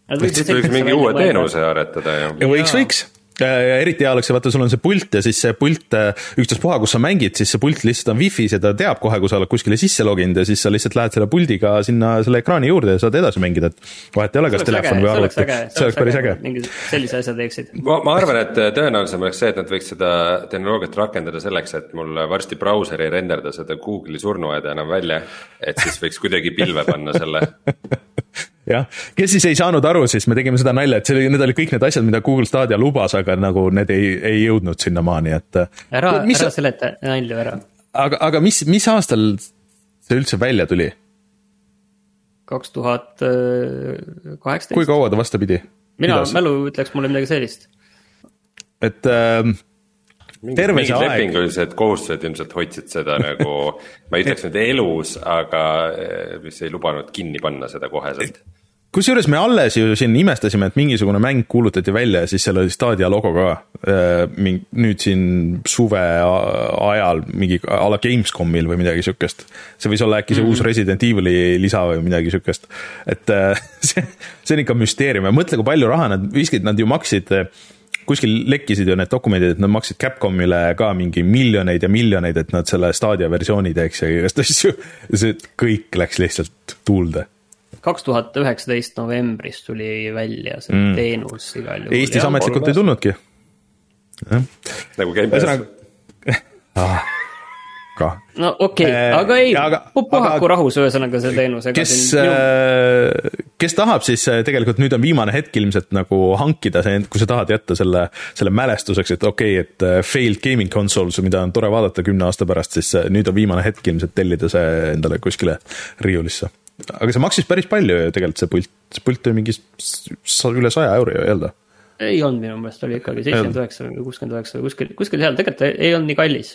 võiks mingi uue teenuse aretada ju. võiks, võiks. Eriti hea oleks see, vaata, sul on see pult ja siis see pult, ükstaspuha, kus sa mängid, siis see pult lihtsalt on wifi's ja ta teab kohe, kui sa oled kuskile sisse loginud ja siis sa lihtsalt lähed selle puldiga sinna selle ekraani juurde ja saad edasi mängida, et vahet ei ole, kas telefon või arvuti. see oleks päris äge. mingi sellise asja teeksid. ma, ma arvan, et tõenäolisem oleks see, et nad võiks seda tehnoloogiat rakendada selleks, et mul varsti brauser ei renderda seda Google'i surnuaeda enam välja. et siis võiks kuidagi pilve panna selle. jah, kes siis ei saanud aru, siis me tegime seda nalja, et see oli, need olid kõik need asjad, mida Google Stadia lubas, aga nagu need ei, ei jõudnud sinnamaani, et. ära, mis ära, seleta nalju ära. aga, aga mis, mis aastal see üldse välja tuli, kaks tuhat äh, kaheksateist kui. kaua ta vastu pidi? mina, mälu ütleks mulle midagi sellist. et äh, terve mingid see aeg, lepingulised kohustused ilmselt hoidsid seda nagu, ma ei ütleks nüüd elus, aga eh, mis ei lubanud kinni panna seda koheselt. Kusjuures me alles ju siin imestasime, et mingisugune mäng kuulutati välja ja siis seal oli Stadia logo ka. nüüd siin suve ajal mingi a la Gamescomil või midagi siukest. see võis olla äkki see mm -hmm. uus Resident Evil'i lisa või midagi siukest. et äh, see, see on ikka müsteerium ja mõtle, kui palju raha nad viskasid, nad ju maksid kuskil lekkisid ju need dokumendid, et nad maksid Capcomile ka mingi miljoneid ja miljoneid, et nad selle Stadia versiooni teeks ja igast asju. see kõik läks lihtsalt tuulde kaks tuhat üheksateist novembris tuli välja see mm. teenus igal juhul. Eestis ametlikult ei tulnudki. nagu käib. Ah, ka, no okei okay, Eh, aga ei aga-, puhaku rahus ühesõnaga see teenus. kes, kes tahab, siis äh, tegelikult nüüd on viimane hetk ilmselt nagu hankida see, kui sa tahad jätta selle, selle mälestuseks, et okei okay,, et äh, failed gaming consoles, mida on tore vaadata kümne aasta pärast, siis äh, nüüd on viimane hetk ilmselt tellida see endale kuskile riiulisse. Aga see maksis päris palju ju tegelikult see pult, see pult oli mingi üle saja euro ju ei olnud? ei olnud minu meelest, oli ikkagi seitsekümmend üheksa või kuuskümmend üheksa või kuskil, kuskil seal tegelikult ei- olnud nii kallis,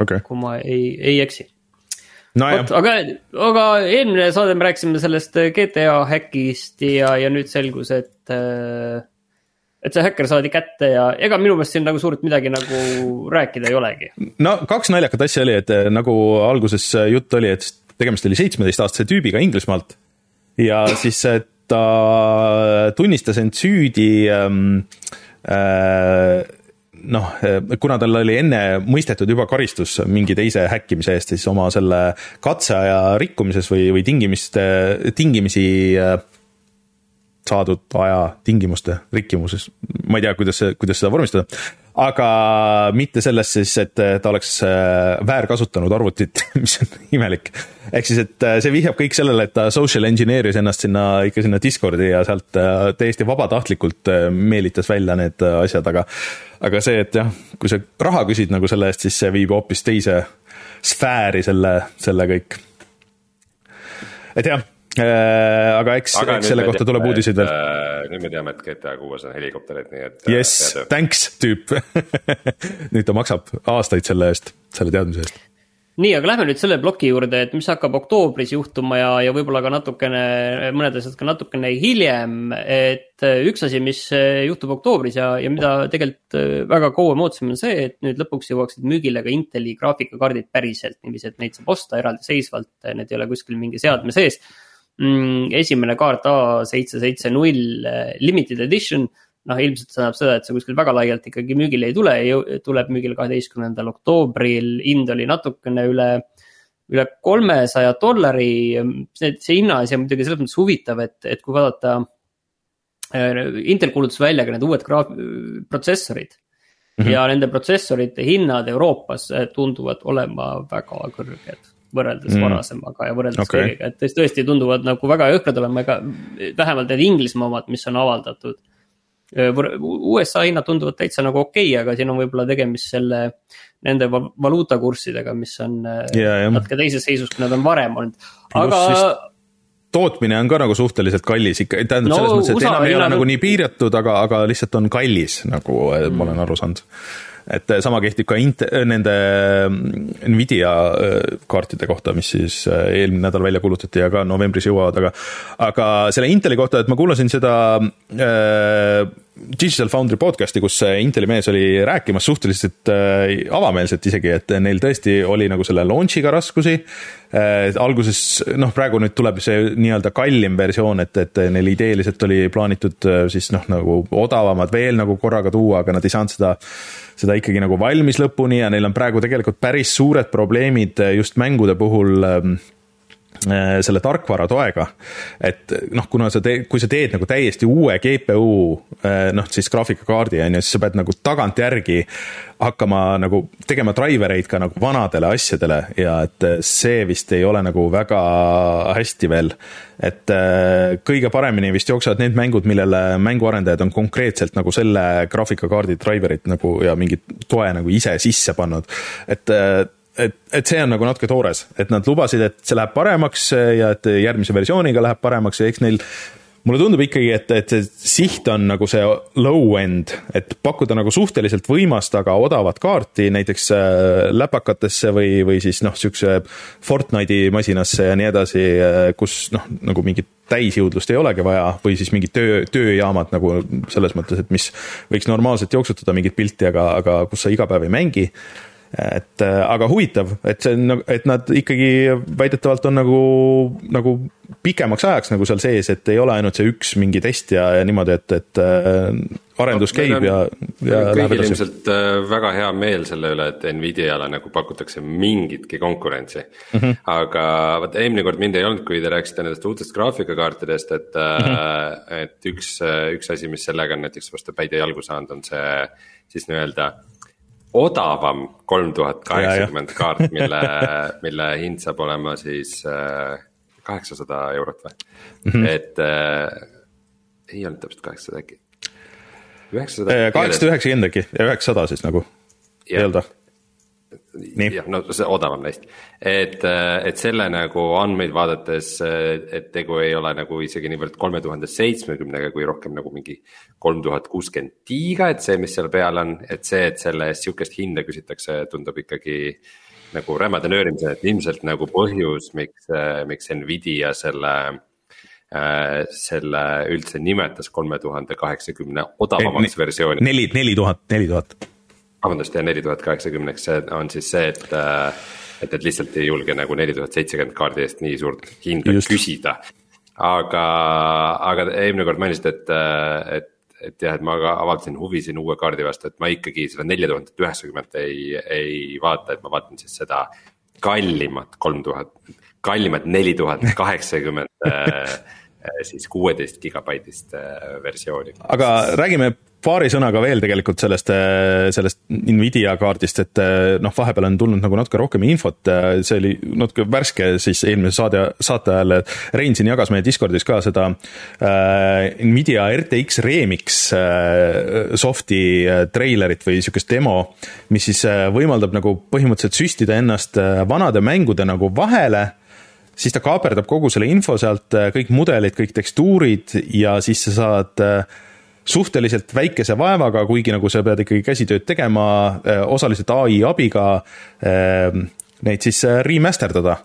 okei, kui ma ei, ei eksi. nojah vot, aga, aga eelmine saade me rääkisime sellest GTA häkist ja, ja nüüd selgus, et. et see häkker saadi kätte ja ega minu meelest siin nagu suurt midagi nagu rääkida ei olegi. no kaks naljakat asja oli, et nagu alguses jutt oli, et tegemist oli seitsmeteistaastase tüübiga Inglismaalt. Ja siis eh, ta tunnistas end süüdi ähm, äh, noh, kuna tal oli enne mõistetud juba karistus mingi teise häkkimise eest, siis oma selle katseaja rikkumises või, või tingimiste, tingimisi äh, saadud aja tingimuste rikkimuses, ma ei tea, kuidas, kuidas seda vormistada, aga mitte selles siis, et ta oleks äh, väärkasutanud arvutit, mis on imelik. ehk siis, et äh, see vihjab kõik sellele, et ta social engineer'is ennast sinna ikka sinna Discordi ja sealt äh, täiesti vabatahtlikult meelitas välja need asjad, aga aga see, et jah, kui sa raha küsid nagu selle eest, siis see viib hoopis teise sfääri selle, selle kõik. et jah aga eks, eks selle kohta tuleb uudiseid veel. veel. nüüd me teame, et GTA kuues on helikopterid, nii et. Yes, thanks tüüp. nüüd ta maksab aastaid selle eest, selle teadmise eest. nii, aga lähme nüüd selle ploki juurde, et mis hakkab oktoobris juhtuma ja, ja võib-olla ka natukene, mõned asjad ka natukene hiljem. et üks asi, mis juhtub oktoobris ja, ja mida tegelikult väga kaua me ootasime, on see, et nüüd lõpuks jõuaksid müügile ka Inteli graafikakaardid päriselt niiviisi, et neid saab osta eraldiseisvalt, need ei ole kuskil mingi seadme sees. Esimene kaart A seitse seitse null limited edition noh, ilmselt see tähendab seda, et see kuskil väga laialt ikkagi müügile ei tule, tuleb müügile kaheteistkümnendal oktoobril, hind oli natukene üle, üle kolmesaja dollari. see, see hinnaasi on muidugi selles mõttes huvitav, et, et kui vaadata. Intel kuulutas välja ka need uued graaf-, protsessorid mm. -hmm. ja nende protsessorite hinnad Euroopas tunduvad olema väga kõrged võrreldes mm. varasemaga ja võrreldes Okei. kõigega, et tõesti- tunduvad nagu väga jõhkrad olema, ega vähemalt need Inglismaa omad, mis on avaldatud. USA hinnad tunduvad täitsa nagu okei okay,, aga siin on võib-olla tegemist selle, nende val- valuutakurssidega, mis on Ja, jah. natuke teises seisus, kui nad on varem olnud. aga vist- tootmine on ka nagu suhteliselt kallis ikka, tähendab No selles mõttes, et USA enam ei ole nagu nii piiratud, aga, aga lihtsalt on kallis, nagu mm. ma olen aru saanud. Et eh, sama kehtib ka int-, nende mm, Nvidia kaartide kohta, mis siis eelmine nädal välja kuulutati ja ka novembris jõuavad, aga aga selle Inteli kohta, et ma kuulasin seda äh, Digital Foundry podcast'i, kus Inteli mees oli rääkimas suhteliselt äh, avameelselt isegi, et neil tõesti oli nagu selle launch'iga raskusi äh,. alguses noh, praegu nüüd tuleb see nii-öelda kallim versioon, et, et neil ideeliselt oli plaanitud äh, siis noh, nagu odavamad veel nagu korraga tuua, aga nad ei saanud seda seda ikkagi nagu valmis lõpuni ja neil on praegu tegelikult päris suured probleemid äh, just mängude puhul äh, selle tarkvara toega. et noh, kuna sa teed, kui sa teed nagu täiesti uue GPU äh, noh, siis graafikakaardi on ju, siis sa pead nagu tagantjärgi hakkama nagu tegema driver eid ka nagu vanadele asjadele ja et see vist ei ole nagu väga hästi veel. et äh, kõige paremini vist jooksevad need mängud, millele mänguarendajad on konkreetselt nagu selle graafikakaardi driver'it nagu ja mingit toe nagu ise sisse pannud, et äh, et, et see on nagu natuke toores, et nad lubasid, et see läheb paremaks ja et järgmise versiooniga läheb paremaks ja eks neil mulle tundub ikkagi, et, et see siht on nagu see low-end, et pakkuda nagu suhteliselt võimast, aga odavat kaarti näiteks äh, läpakatesse või, või siis noh, niisuguse Fortnite'i masinasse ja nii edasi, kus noh, nagu mingit täisjõudlust ei olegi vaja või siis mingid töö, tööjaamad nagu selles mõttes, et mis võiks normaalselt jooksutada mingit pilti, aga, aga kus sa iga päev ei mängi et äh, aga huvitav, et see on, et nad ikkagi väidetavalt on nagu, nagu pikemaks ajaks nagu seal sees, et ei ole ainult see üks mingi test ja, ja niimoodi, et, et äh, arendus Meil käib on- ja, ja kõigil ilmselt äh, väga hea meel selle üle, et Nvidiale nagu pakutakse mingitki konkurentsi mm. -hmm. aga vot eelmine kord mind ei olnud, kui te rääkisite nendest uutest graafikakaartidest, et mm, -hmm. et üks, üks asi, mis sellega on näiteks vastu päid ja jalgu saanud, on see siis nii-öelda odavam kolm tuhat kaheksakümmend kaart, mille, mille hind saab olema siis kaheksasada eurot või mm, -hmm. et äh, ei olnud täpselt kaheksasada äkki. üheksasada. kaheksasada üheksakümmend äkki ja üheksasada siis nagu nii-öelda. Nii. jah, no see odavam neist, et, et selle nagu andmeid vaadates, et tegu ei ole nagu isegi niivõrd kolme tuhande seitsmekümnega, kui rohkem nagu mingi kolm tuhat kuuskümmend tiiga, et see, mis seal peal on, et see, et selle eest sihukest hinda küsitakse, tundub ikkagi nagu rämeda nöörimisena, et ilmselt nagu põhjus, miks, miks Nvidia selle äh, selle üldse nimetas kolme tuhande kaheksakümne odavamaks versiooniks. neli, neli tuhat, neli tuhat. vabandust, ja neli tuhat kaheksakümneks, see on siis see, et, et, et lihtsalt ei julge nagu neli tuhat seitsekümmend kaardi eest nii suurt hinda Just. Küsida. aga, aga eelmine kord mainisid, et, et, et jah, et ma ka avaldasin huvi siin uue kaardi vastu, et ma ikkagi seda nelja tuhandet üheksakümmet ei, ei vaata, et ma vaatan siis seda kallimat kolm tuhat, kallimat neli tuhat kaheksakümmend siis kuueteist gigabaitist äh, versiooni. aga räägime paari sõnaga veel tegelikult sellest, sellest Nvidia kaardist, et noh, vahepeal on tulnud nagu natuke rohkem infot, see oli natuke värske siis eelmise saade, saate ajal, Rein siin jagas meie Discordis ka seda äh, Nvidia RTX Remix äh, soft'i äh, treilerit või niisugust demo, mis siis äh, võimaldab nagu põhimõtteliselt süstida ennast äh, vanade mängude nagu vahele siis ta kaaperdab kogu selle info sealt, kõik mudelid, kõik tekstuurid ja siis sa saad äh, suhteliselt väikese vaevaga, kuigi nagu sa pead ikkagi käsitööd tegema, osaliselt ai abiga äh, neid siis äh, remasterdada.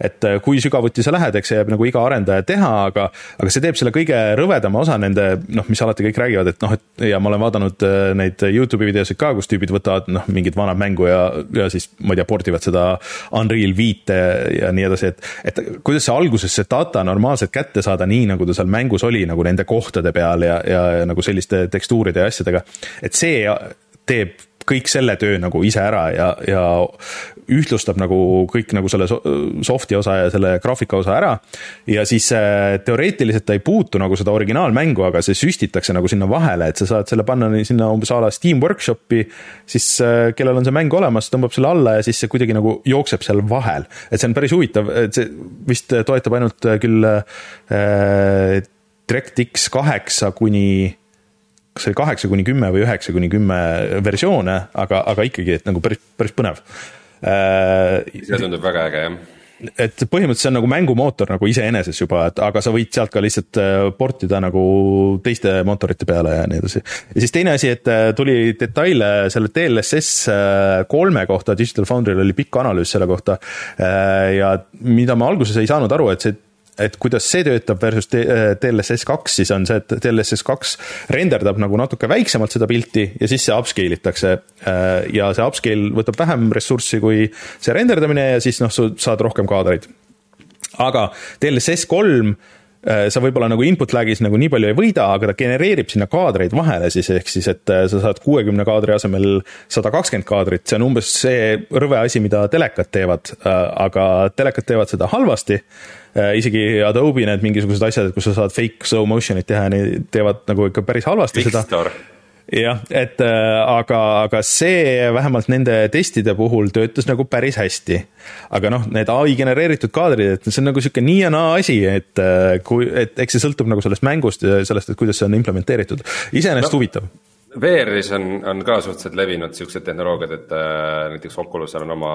Et äh, kui sügavuti sa lähed, eks see jääb nagu iga arendaja teha, aga, aga see teeb selle kõige rõvedama osa nende noh, mis alati kõik räägivad, et noh, et ja ma olen vaadanud äh, neid Youtube'i videosid ka, kus tüübid võtavad noh, mingit vana mängu ja, ja siis ma ei tea, pordivad seda Unreal viite ja nii edasi, et, et kuidas see alguses see data normaalselt kätte saada, nii nagu ta seal mängus oli nagu nende kohtade peal ja, ja, ja nagu selliste tekstuuride ja asjadega, et see teeb kõik selle töö nagu ise ära ja, ja ühtlustab nagu kõik nagu selle so- soft'i osa ja selle graafika osa ära. ja siis äh, teoreetiliselt ta ei puutu nagu seda originaalmängu, aga see süstitakse nagu sinna vahele, et sa saad selle panna sinna umbes a la Steam Workshopi. siis äh, kellel on see mäng olemas, tõmbab selle alla ja siis see kuidagi nagu jookseb seal vahel, et see on päris huvitav, et see vist toetab ainult küll äh, DirectX kaheksa kuni kas see oli kaheksa kuni kümme või üheksa kuni kümme versioone, aga, aga ikkagi, et nagu päris, päris põnev. Äh, see tundub väga äge, jah et põhimõtteliselt see on nagu mängumootor nagu iseeneses juba, et aga sa võid sealt ka lihtsalt äh, portida nagu teiste mootorite peale ja nii edasi. ja siis teine asi, et äh, tuli detaile selle DLSS kolme kohta, Digital Foundry'l oli pikk analüüs selle kohta. ja mida ma alguses ei saanud aru, et see et kuidas see töötab versus DLSS kaks, siis on see, et DLSS kaks renderdab nagu natuke väiksemalt seda pilti ja siis see upscale itakse. Äh, ja see upscale võtab vähem ressurssi kui see renderdamine ja siis noh, sa saad rohkem kaadreid. aga DLSS kolm äh, sa võib-olla nagu input lag'is nagu nii palju ei võida, aga ta genereerib sinna kaadreid vahele siis, ehk siis, et äh, sa saad kuuekümne kaadri asemel sada kakskümmend kaadrit, see on umbes see rõve asi, mida telekad teevad, aga telekad teevad seda halvasti Äh, isegi Adobe need mingisugused asjad, kus sa saad fake slow motion'it teha, need teevad nagu ikka päris halvasti Big seda. Jah, et äh, aga, aga see vähemalt nende testide puhul töötas nagu päris hästi. aga noh, need ai genereeritud kaadrid, et see on nagu sihuke nii ja naa asi, et äh, kui, et eks see sõltub nagu sellest mängust ja sellest, et kuidas see on implementeeritud. iseenesest no. huvitav VR-is on, on ka suhteliselt levinud siuksed tehnoloogiad, et äh, näiteks Oculusel on oma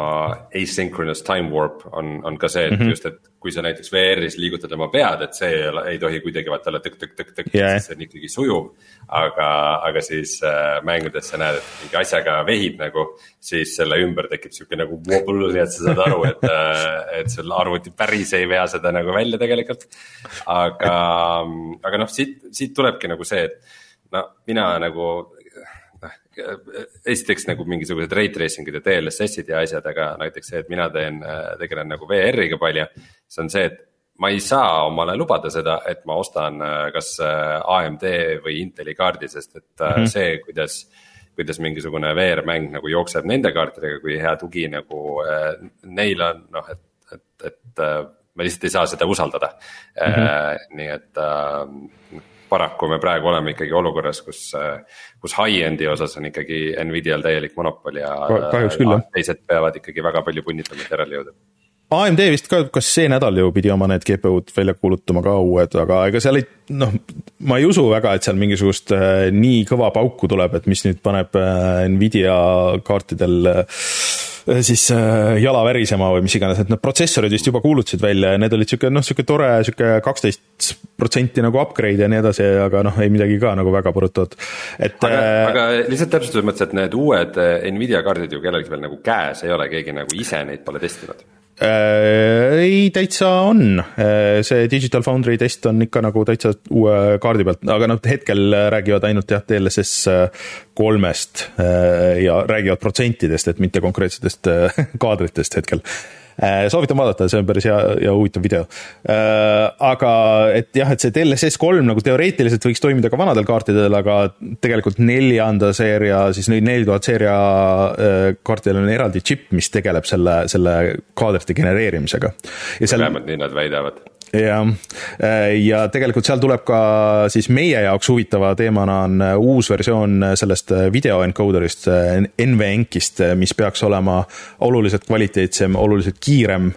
asynchronous time warp on, on ka see, et mm -hmm. just, et kui sa näiteks VR-is liigutad oma pead, et see ei tohi kuidagi vaata olla tõk-tõk-tõk-tõk yeah., sest see on ikkagi sujuv. aga, aga siis äh, mängudes sa näed, et mingi asjaga vehid nagu, siis selle ümber tekib sihuke nagu wobble, nii et sa saad aru, et äh,, et sul arvuti päris ei vea seda nagu välja tegelikult. aga, aga noh, siit, siit tulebki nagu see, et no mina nagu noh, esiteks nagu mingisugused rate tracing'id ja DLSS-id ja asjad, aga näiteks see, et mina teen, tegelen nagu VR-iga palju. see on see, et ma ei saa omale lubada seda, et ma ostan kas AMD või Inteli kaardi, sest et mm -hmm. see, kuidas kuidas mingisugune VR-mäng nagu jookseb nende kaartidega, kui hea tugi nagu äh, neil on, noh, et, et, et äh, ma lihtsalt ei saa seda usaldada mm. -hmm. Äh, nii et äh, paraku me praegu oleme ikkagi olukorras, kus, kus high-end'i osas on ikkagi Nvidial täielik monopol ja. jah. teised peavad ikkagi väga palju punnitama, et järele jõuda. AMD vist ka, kas see nädal ju pidi oma need GPU-d välja kuulutama ka uued, aga ega seal ei, noh, ma ei usu väga, et seal mingisugust äh, nii kõva pauku tuleb, et mis nüüd paneb äh, Nvidia kaartidel Äh, siis äh, jala värisema või mis iganes, et need protsessorid vist juba kuulutasid välja ja need olid sihuke noh, sihuke tore sihuke kaksteist protsenti nagu upgrade ja nii edasi, aga noh, ei midagi ka nagu väga põrutavat, et. aga äh,, aga lihtsalt täpsustuse mõttes, et need uued äh, Nvidia kaardid ju kellelgi veel nagu käes ei ole, keegi nagu ise neid pole testinud Äh, ei, täitsa on, äh, see Digital Foundry test on ikka nagu täitsa uue kaardi pealt, aga noh, hetkel räägivad ainult jah, DLSS äh, kolmest ja räägivad protsentidest, et mitte konkreetsetest kaadritest hetkel. Äh, soovitan vaadata, see on päris hea ja huvitav video. Äh, aga et jah, et see DLSS kolm nagu teoreetiliselt võiks toimida ka vanadel kaartidel, aga tegelikult neljanda seeria, siis neli tuhat seeria äh, kaartidel on eraldi džipp, mis tegeleb selle, selle kaadrite genereerimisega. vähemalt nii nad väidavad jah, äh, ja tegelikult seal tuleb ka siis meie jaoks huvitava teemana on äh, uus versioon äh, sellest video encoder'ist, NVENC-ist, mis peaks olema oluliselt kvaliteetsem, oluliselt kiirem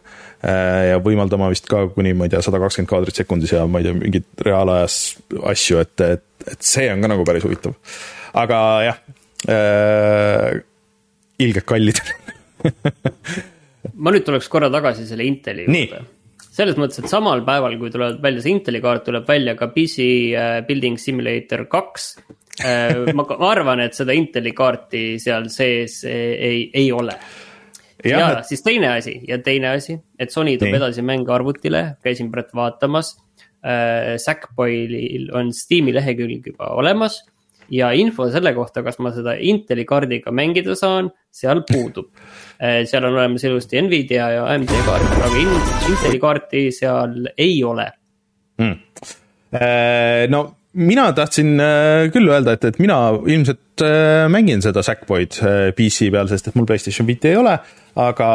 ja võimaldama vist ka kuni, ma ei tea, sada kakskümmend kaadrit sekundis ja ma ei tea, mingeid reaalajas asju, et, et, et see on ka nagu päris huvitav. aga jah äh,, ilgelt kallid. Ma nüüd tuleks korra tagasi selle Inteli juurde selles mõttes, et samal päeval, kui tuleb välja see Inteli kaart, tuleb välja ka PC äh, Building Simulator kaks. Äh, ma, arvan, et seda Inteli kaarti seal sees ei, ei ole. ja, ja et... siis teine asi ja teine asi, et Sony toob edasi mänge arvutile, käisin praegu vaatamas äh,. Sackboy'l on Steam'i lehekülg juba olemas ja info selle kohta, kas ma seda Inteli kaardiga mängida saan, seal puudub. Eh, seal on olemas ilusti Nvidia ja AMD kaart, aga Inteli kaarti seal ei ole. Hmm.. no mina tahtsin äh, küll öelda, et, et mina ilmselt äh, mängin seda Sackboy'd äh, PC peal, sest et mul PlayStation 5 ei ole, aga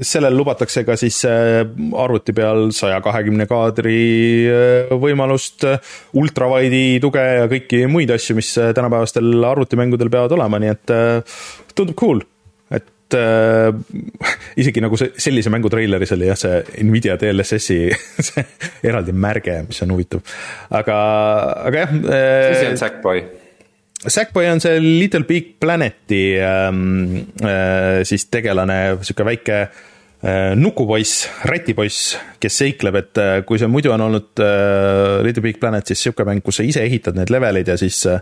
sellel lubatakse ka siis arvuti peal saja kahekümne kaadri võimalust, ultrawide'i tuge ja kõiki muid asju, mis tänapäevastel arvutimängudel peavad olema, nii et tundub cool et äh, isegi nagu see, sellise mängu treileris oli jah, see Nvidia DLSS-i see eraldi märge, mis on huvitav. aga, aga jah äh,. mis on Sackboy? Sackboy on see Little Big Planeti ähm, äh, siis tegelane, sihuke väike äh, nukupoiss, rätipoiss, kes seikleb, et äh, kui see muidu on olnud äh, Little Big Planet, siis sihuke mäng, kus sa ise ehitad need leveleid ja siis äh,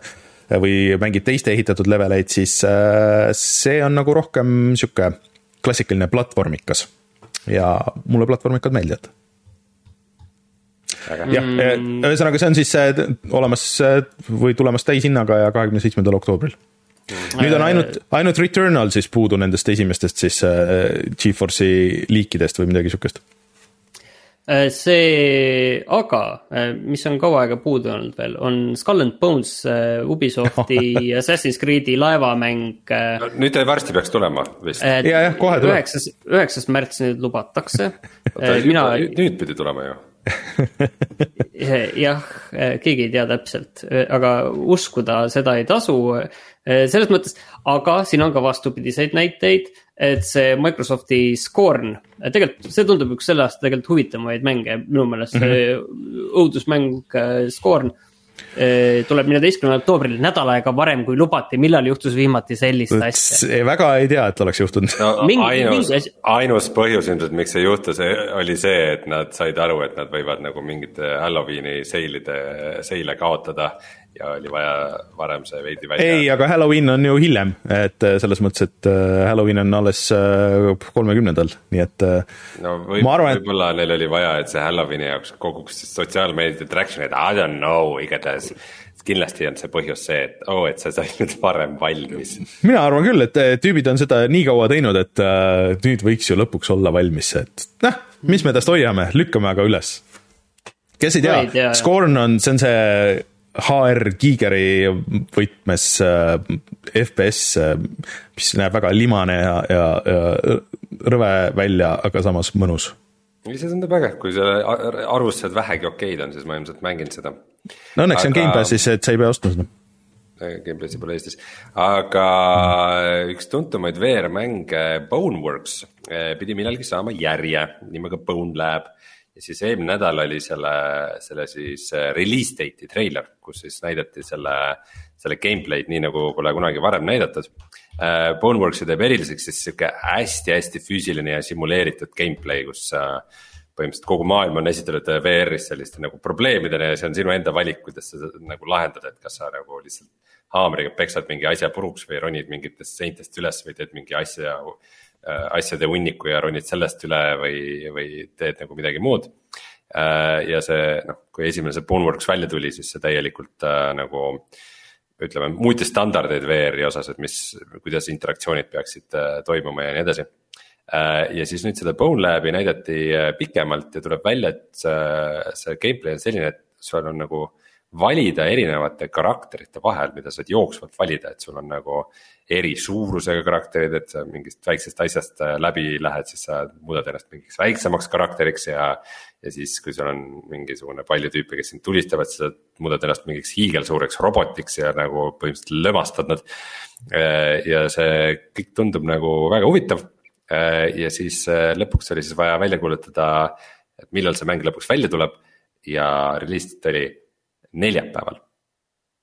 või mängid teiste ehitatud leveleid, siis äh, see on nagu rohkem sihuke klassikaline platvormikas. ja mulle platvormikad meeldivad. Jah, mm. ühesõnaga, see on siis äh, olemas äh, või tulemas täishinnaga ja kahekümne seitsmendal oktoobril nüüd on ainult, ainult Returnal siis puudu nendest esimestest siis Geforce'i liikidest või midagi sihukest Äh, see, aga äh, mis on kaua aega puudu olnud veel, on Skull and Bones äh, Ubisofti Assassin's Creed'i laevamäng no,. nüüd ta varsti peaks tulema vist. ja, jah, kohe tuleb. üheksas, üheksas märts nüüd lubatakse mina. nüüd pidi tulema ju jah, keegi ei tea täpselt, aga uskuda seda ei tasu. selles mõttes, aga siin on ka vastupidiseid näiteid et see Microsofti Scorn, tegelikult see tundub üks selle aasta tegelikult huvitavamaid mänge minu meelest mm, -hmm. õudusmäng äh, Scorn tuleb neljateistkümnendal oktoobril, nädal aega varem kui lubati, millal juhtus viimati sellist asja? väga ei tea, et oleks juhtunud no,. ainus, ainus põhjus ilmselt, miks see juhtus, oli see, et nad said aru, et nad võivad nagu mingite Halloweeni seilide, seile kaotada ja oli vaja varem see veidi välja. ei, aga Halloween on ju hiljem, et äh, selles mõttes, et äh, Halloween on alles äh, kolmekümnendal, nii et. no võib, arvan, võib-olla et... neil oli vaja, et see Halloweeni jaoks koguks sotsiaalmeedia traction'it, I don't know, igatahes kindlasti on see põhjus see, et oo oh,, et sa said nüüd varem valmis. mina arvan küll, et tüübid on seda nii kaua teinud, et äh, nüüd võiks ju lõpuks olla valmis, et noh, mis me tast hoiame, lükkame aga üles. kes ei tea, Scorn on, see on see HR Gigeri võtmes äh, FPS, äh, mis näeb väga limane ja, ja, ja rõve välja, aga samas mõnus. see tundub äge, kui selle arvustused vähegi okeid on, siis ma ilmselt mängin seda. no õnneks aga... on Gamepassis, et sa ei pea ostma seda. Gamepassi pole Eestis, aga mm. üks tuntumaid VR-mänge, Boneworks, pidi millalgi saama järje nimega Bone Lab ja siis eelmine nädal oli selle, selle siis äh, release date'i treiler, kus siis näidati selle, selle gameplay'd nii nagu pole kunagi varem näidatud äh,. Boneworksi teeb eriliseks siis sihuke hästi-hästi füüsiline ja simuleeritud gameplay, kus äh, põhimõtteliselt kogu maailm on esitatud VR-is selliste nagu probleemidena ja see on sinu enda valik, kuidas sa nagu lahendad, et kas sa nagu lihtsalt haamriga peksad mingi asja puruks või ronid mingitest seintest üles või teed mingi asja asjade hunniku ja ronid sellest üle või, või teed nagu midagi muud. Äh, ja see noh, kui esimene see Boneworks välja tuli, siis see täielikult äh, nagu ütleme, muutis standardeid VR-i osas, et mis, kuidas interaktsioonid peaksid toimuma ja nii edasi. ja siis nüüd seda Bone Lab'i näidati pikemalt ja tuleb välja, et see, see gameplay on selline, et sul on nagu valida erinevate karakterite vahel, mida saad jooksvalt valida, et sul on nagu eri suurusega karakterid, et sa mingist väiksest asjast äh, läbi lähed, siis sa muudad ennast mingiks väiksemaks karakteriks ja. ja siis, kui sul on mingisugune palju tüüpe, kes sind tulistavad, siis sa muudad ennast mingiks hiigelsuureks robotiks ja nagu põhimõtteliselt lömastad nad. Äh, ja see kõik tundub nagu väga huvitav. Äh, ja siis lõpuks oli siis vaja välja kuulutada, et millal see mäng lõpuks välja tuleb ja reliisiti oli neljapäeval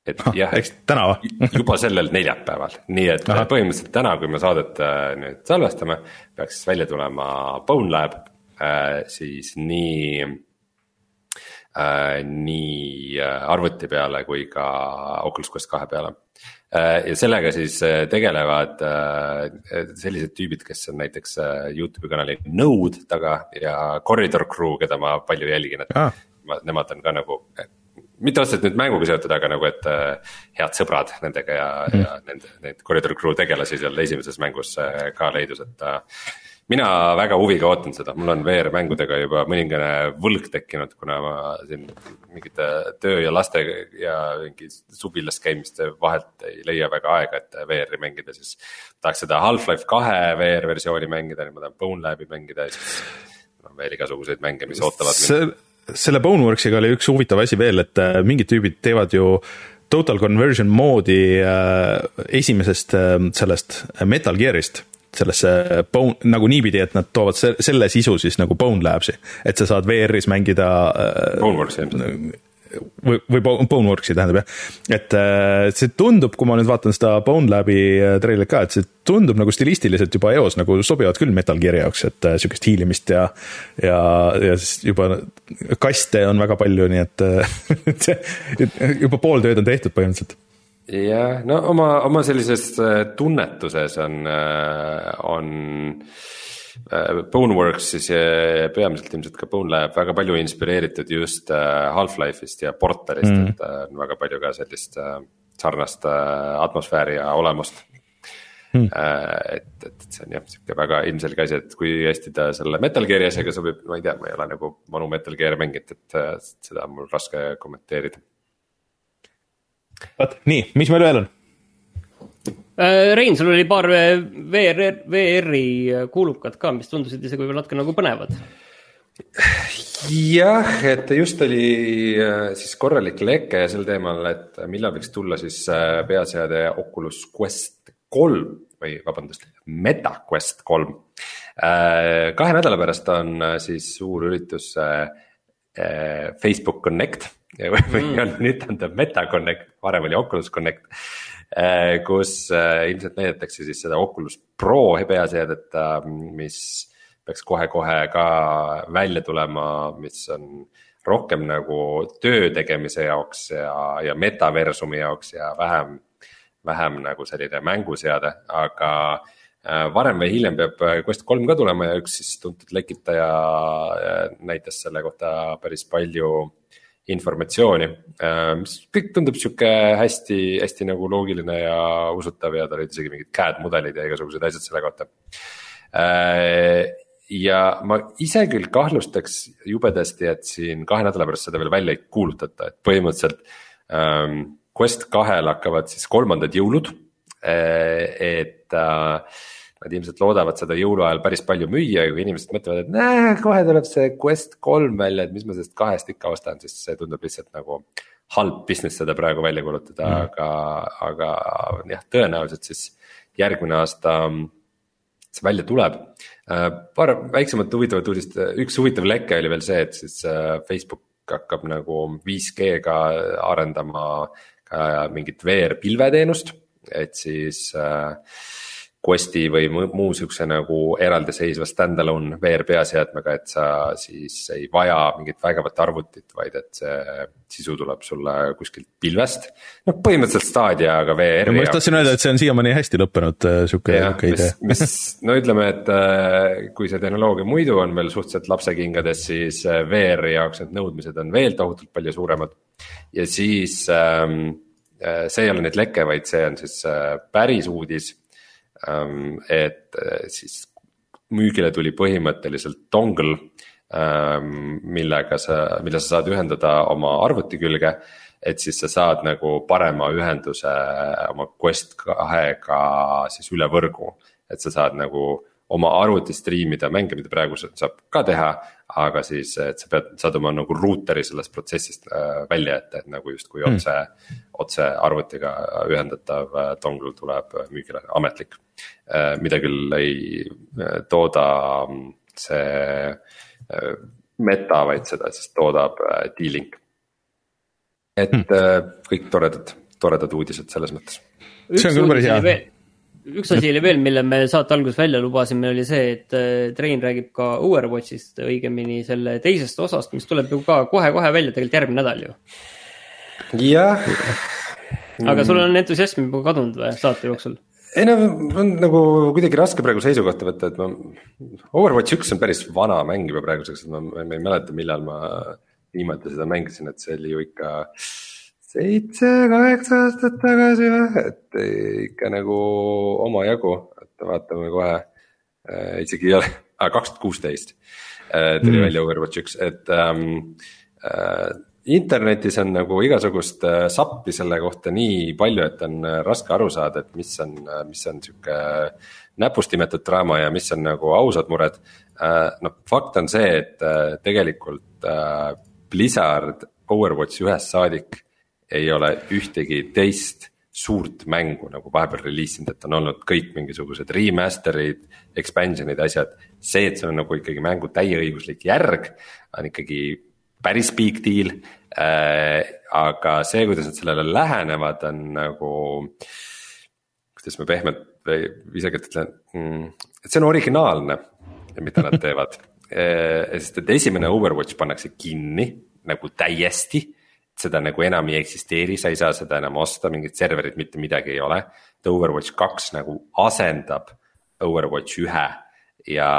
et ah, jah, eks täna või juba sellel neljapäeval, nii et Aha. põhimõtteliselt täna, kui me saadet äh, nüüd salvestame, peaks välja tulema Bone Lab äh,, siis nii äh,. nii äh, arvuti peale kui ka Oculus Quest kahe peale äh,. ja sellega siis tegelevad sellised tüübid, kes on näiteks Youtube'i kanali Node taga ja Corridor Crew, keda ma palju jälgin, et ah. nemad on ka nagu mitte otseselt nüüd mänguga seotud, aga nagu, et äh, head sõbrad nendega ja mm., ja nende, neid Corridor Crew tegelasi seal esimeses mängus äh, ka leidus, et äh,. mina väga huviga ootan seda, mul on VR-mängudega juba mõningane võlg tekkinud, kuna ma siin mingite töö ja laste ja mingi subilas käimiste vahelt ei leia väga aega, et VR-i mängida, siis. tahaks seda Half-Life kahe VR versiooni mängida, nüüd ma tahan Bone Lab'i mängida ja siis on veel igasuguseid mänge, mis ootavad mind. Selle Boneworksiga oli üks huvitav asi veel, et äh, mingid tüübid teevad ju total conversion moodi äh, esimesest äh, sellest Metal Gear'ist sellesse Bone, nagu niipidi, et nad toovad se selle sisu siis nagu Bone Labs'i, et sa saad VR-is mängida äh,. Boneworks'i ilmselt või, või Boneworksi tähendab jah, et äh, see tundub, kui ma nüüd vaatan seda Bone Labi äh, treilerit ka, et see tundub nagu stilistiliselt juba eos nagu sobivad küll Metal Gear'i jaoks, et äh, sihukest hiilimist ja. ja, ja siis juba kaste on väga palju, nii et see juba pool tööd on tehtud põhimõtteliselt jah, no oma, oma sellises tunnetuses on, on Boneworks siis peamiselt ilmselt ka Bone Lab väga palju inspireeritud just Half-Life'ist ja Portalist mm., et on väga palju ka sellist sarnast atmosfääri ja olemust Hmm. et, et see on jah, sihuke väga ilmselge asi, et kui hästi ta selle Metal Gear'i asjaga sobib, ma ei tea, ma ei ole nagu vanu Metal Gear'i mänginud, et seda on mul raske kommenteerida vot nii, mis meil veel on? Äh, Rein, sul oli paar VR, VR-i kuulukat ka, mis tundusid isegi võib-olla natuke nagu põnevad. jah, et just oli äh, siis korralik leke sel teemal, et millal võiks tulla siis äh, peaseade Oculus Quest kolm või vabandust, Meta Quest kolm. kahe nädala pärast on siis suur üritus Facebook Connect või mm. on ta Meta Connect, varem oli Oculus Connect. Äh, kus äh, ilmselt näidatakse siis seda Oculus Pro peaseadet, äh, mis peaks kohe-kohe ka välja tulema, mis on rohkem nagu töö tegemise jaoks ja, ja metaversumi jaoks ja vähem, vähem nagu selline mänguseade, aga varem või hiljem peab Quest kolm ka tulema ja üks siis tuntud lekitaja näitas selle kohta päris palju informatsiooni, äh, mis kõik tundub sihuke hästi, hästi nagu loogiline ja usutav ja tal olid isegi mingid CAD mudelid ja igasugused asjad selle kohta. Äh, ja ma ise küll kahtlustaks jubedasti, et siin kahe nädala pärast seda veel välja ei kuulutata, et põhimõtteliselt ähm,. Quest kahel hakkavad siis kolmandad jõulud, äh, et äh, Nad ilmselt loodavad seda jõuluajal päris palju müüa ja kui inimesed mõtlevad, et näe, kohe tuleb see Quest kolm välja, et mis ma sellest kahest ikka ostan, siis see tundub lihtsalt nagu halb business seda praegu välja kuulutada mm., aga, aga jah, tõenäoliselt siis järgmine aasta see välja tuleb. Äh, paar väiksemat huvitavat uudist, üks huvitav leke oli veel see, et siis äh, Facebook hakkab nagu 5G-ga arendama ka mingit VR pilveteenust, et siis äh, Questi või muu sihukese nagu eraldiseisva stand-alone VR peaseadmega, et sa siis ei vaja mingit vägevat arvutit, vaid et see sisu tuleb sulle kuskilt pilvest. noh, põhimõtteliselt Stadiaga VR-i jaoks. ma just tahtsin öelda, et see on siiamaani hästi lõppenud äh, sihuke, sihuke idee. mis, no ütleme, et äh, kui see tehnoloogia muidu on veel suhteliselt lapsekingades, siis äh, VR-i jaoks need nõudmised on veel tohutult palju suuremad. ja siis ähm, see ei ole nüüd leke, vaid see on siis päris uudis et äh, siis müügile tuli põhimõtteliselt dongle, ähm, millega sa, mille sa saad ühendada oma arvuti külge. et siis sa saad nagu parema ühenduse oma Quest kahega siis üle võrgu, et sa saad nagu oma arvuti striimida mänge, mida praegu saab ka teha. aga siis, et sa pead, saad oma nagu ruuteri sellest protsessist äh, välja jätta, et nagu justkui hmm. otse mm., otse arvutiga ühendatav äh, dongle tuleb müügile, ametlik. Äh, mida küll ei tooda mm, see meta, vaid seda siis toodab D-Link. et mm. kõik toredad, toredad uudised selles mõttes. see on küll päris hea üks asi oli veel, mille me saate alguses välja lubasime, oli see, et äh, Trein räägib ka Overwatchist, õigemini selle teisest osast, mis tuleb ju ka kohe-kohe välja, tegelikult järgmine nädal ju. jah. aga sul on entusiasm juba kadunud või saate jooksul? ei no on nagu kuidagi raske praegu seisukohta võtta, et ma, Overwatch üks on päris vana mäng juba praeguseks, et ma, ma ei mäleta, millal ma viimati seda mängisin, et see oli ju ikka seitse-kaheksa aastat tagasi või, et ikka nagu omajagu, et vaatame kohe. äh, isegi ei ole, kaks tuhat kuusteist tuli mm. välja Overwatch üks, et ähm, äh, internetis on nagu igasugust äh, sappi selle kohta nii palju, et on äh, raske aru saada, et mis on, äh, mis on sihuke näpust imetud draama ja mis on nagu ausad mured. noh, fakt on see, et tegelikult Blizzard Overwatchi ühest saadik ei ole ühtegi teist suurt mängu nagu vahepeal reliisinud, et on olnud kõik mingisugused remaster'id, expansion'id, asjad. see, et see on nagu ikkagi mängu täieõiguslik järg, on ikkagi päris big deal äh,. aga see, kuidas nad sellele lähenevad, on nagu, kuidas ma pehmelt või viisakalt ütlen mm,, et see on originaalne, mida nad teevad äh,. sest et esimene Overwatch pannakse kinni nagu täiesti seda nagu enam ei eksisteeri, sa ei saa seda enam osta, mingit serverit, mitte midagi ei ole. Overwatch kaks nagu asendab Overwatch ühe ja,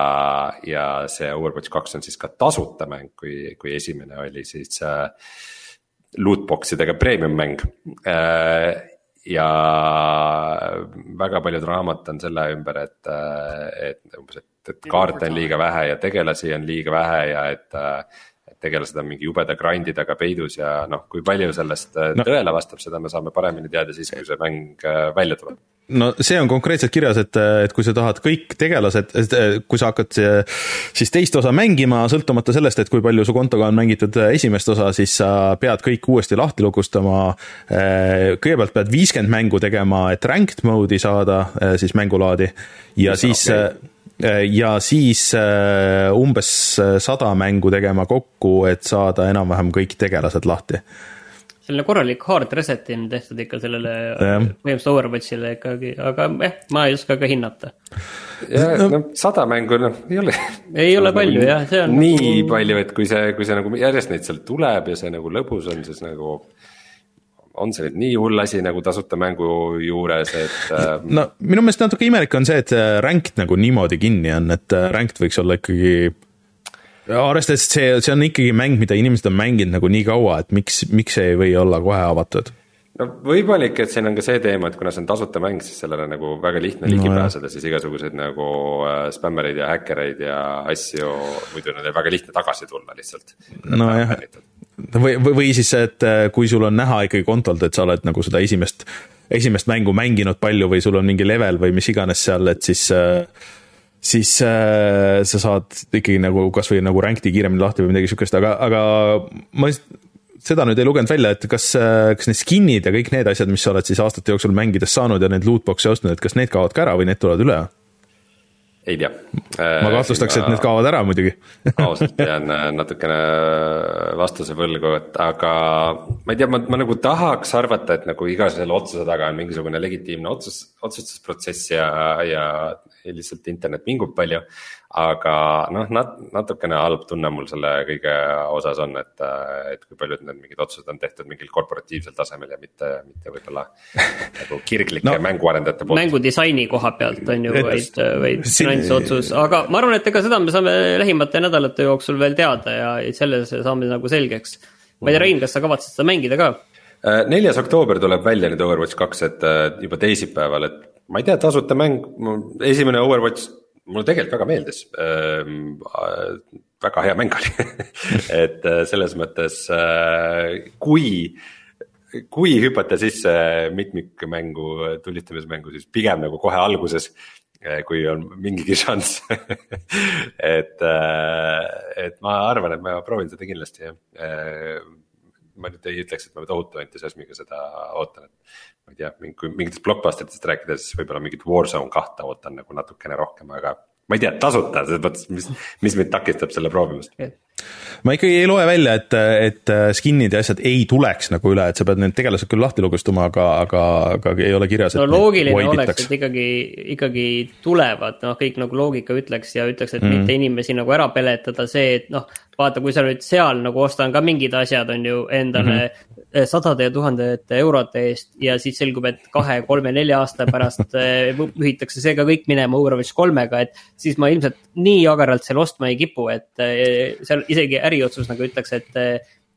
ja see Overwatch kaks on siis ka tasuta mäng, kui, kui esimene oli siis äh, lootbox idega premium mäng äh,. ja väga palju draamat on selle ümber, et, äh, et umbes, et, et kaarte on liiga vähe ja tegelasi on liiga vähe ja et äh, tegelased on mingi jubeda grind'i taga peidus ja noh, kui palju sellest äh, no. tõele vastab, seda me saame paremini teada siis, kui see mäng välja tuleb no see on konkreetselt kirjas, et, et kui sa tahad kõik tegelased, kui sa hakkad siis teist osa mängima, sõltumata sellest, et kui palju su kontoga on mängitud esimest osa, siis sa pead kõik uuesti lahti lukustama. kõigepealt pead viiskümmend mängu tegema, et ranked mode'i saada siis mängulaadi ja Mis siis okay. Ja siis umbes sada mängu tegema kokku, et saada enam-vähem kõik tegelased lahti selline korralik hard reset'i on tehtud ikka sellele põhimõtteliselt Overwatchile ikkagi, aga jah eh,, ma ei oska ka hinnata. ja no, no sada mängu noh, ei ole. ei ole palju jah, see on. nii nagu... palju, et kui see, kui see nagu järjest neid sealt tuleb ja see nagu lõbus on, siis nagu on see nüüd nii hull asi nagu tasuta mängu juures, et äh.... no minu meelest natuke imelik on see, et ranked nagu niimoodi kinni on, et ranked võiks olla ikkagi arvestades, et see, see on ikkagi mäng, mida inimesed on mänginud nagu nii kaua, et miks, miks see ei või olla kohe avatud? no võimalik, et siin on ka see teema, et kuna see on tasuta mäng, siis sellele nagu väga lihtne ligi no, pääseda, siis igasuguseid nagu äh, spämmereid ja häkkereid ja asju, muidu neil väga lihtne tagasi tulla lihtsalt. nojah, või, või, siis, et äh, kui sul on näha ikkagi kontolt, et sa oled nagu seda esimest, esimest mängu mänginud palju või sul on mingi level või mis iganes seal, et siis äh, siis äh, sa saad ikkagi nagu kasvõi nagu rank'i kiiremini lahti või midagi sihukest, aga, aga ma seda nüüd ei lugenud välja, et kas, äh, kas need skin'id ja kõik need asjad, mis sa oled siis aastate jooksul mängides saanud ja neid lootbox'e ostnud, et kas need kaovad ka ära või need tulevad üle? Ei tea. ma kahtlustaks, et need kaovad ära muidugi ausalt jään äh, natukene vastuse võlgu, et aga ma ei tea, ma, ma nagu tahaks arvata, et nagu iga selle otsuse taga on mingisugune legitiimne otsus, otsustusprotsess ja, ja lihtsalt internet vingub palju. aga noh, nat-, natukene halb tunne mul selle kõige osas on, et, et kui paljud need mingid otsused on tehtud mingil korporatiivsel tasemel ja mitte, mitte võib-olla nagu kirglike no, mänguarendajate poolt. mängudisaini koha pealt on ju vaid, vaid finantsotsus, aga ma arvan, et ega seda me saame lähimate nädalate jooksul veel teada ja selles saame nagu selgeks. ma ei tea, Rein, kas sa kavatsed seda mängida ka? Äh, neljas oktoober tuleb välja nüüd Overwatch kaks, et äh, juba teisipäeval, et ma ei tea, tasuta mäng, esimene Overwatch mulle tegelikult väga meeldis ähm,. väga hea mäng oli et äh, selles mõttes äh, kui, kui hüpata sisse mitmikmängu, tulistamismängu, siis pigem nagu kohe alguses äh, kui on mingigi šanss et, et ma arvan, et ma proovin seda kindlasti jah ma nüüd ei ütleks, et ma tohutu entusiasmiga seda ootan, et. Ma ei tea, kui mingitest blockbusteritest rääkida, siis võib-olla mingit Warzone kahte ootan nagu natukene rohkem, aga ma ei tea, tasuta, selles mõttes, mis, mis mind takistab selle proovimast ma ikkagi ei loe välja, et, et skin'id ja asjad ei tuleks nagu üle, et sa pead need tegelased küll lahti lugustama, aga, aga, aga ei ole kirjas. no loogiline oleks, et ikkagi, ikkagi tulevad, noh, kõik nagu loogika ütleks ja ütleks, et mm. mitte inimesi nagu ära peletada, see, et noh, vaata, kui sa nüüd seal nagu ostan ka mingid asjad, on ju, endale mm -hmm sadade ja tuhandete eurode eest ja siis selgub, et kahe, kolme, nelja aasta pärast ühitakse see ka kõik minema Overwatch kolmega, et siis ma ilmselt nii agaralt seal ostma ei kipu, et seal isegi äriotsus nagu ütleks, et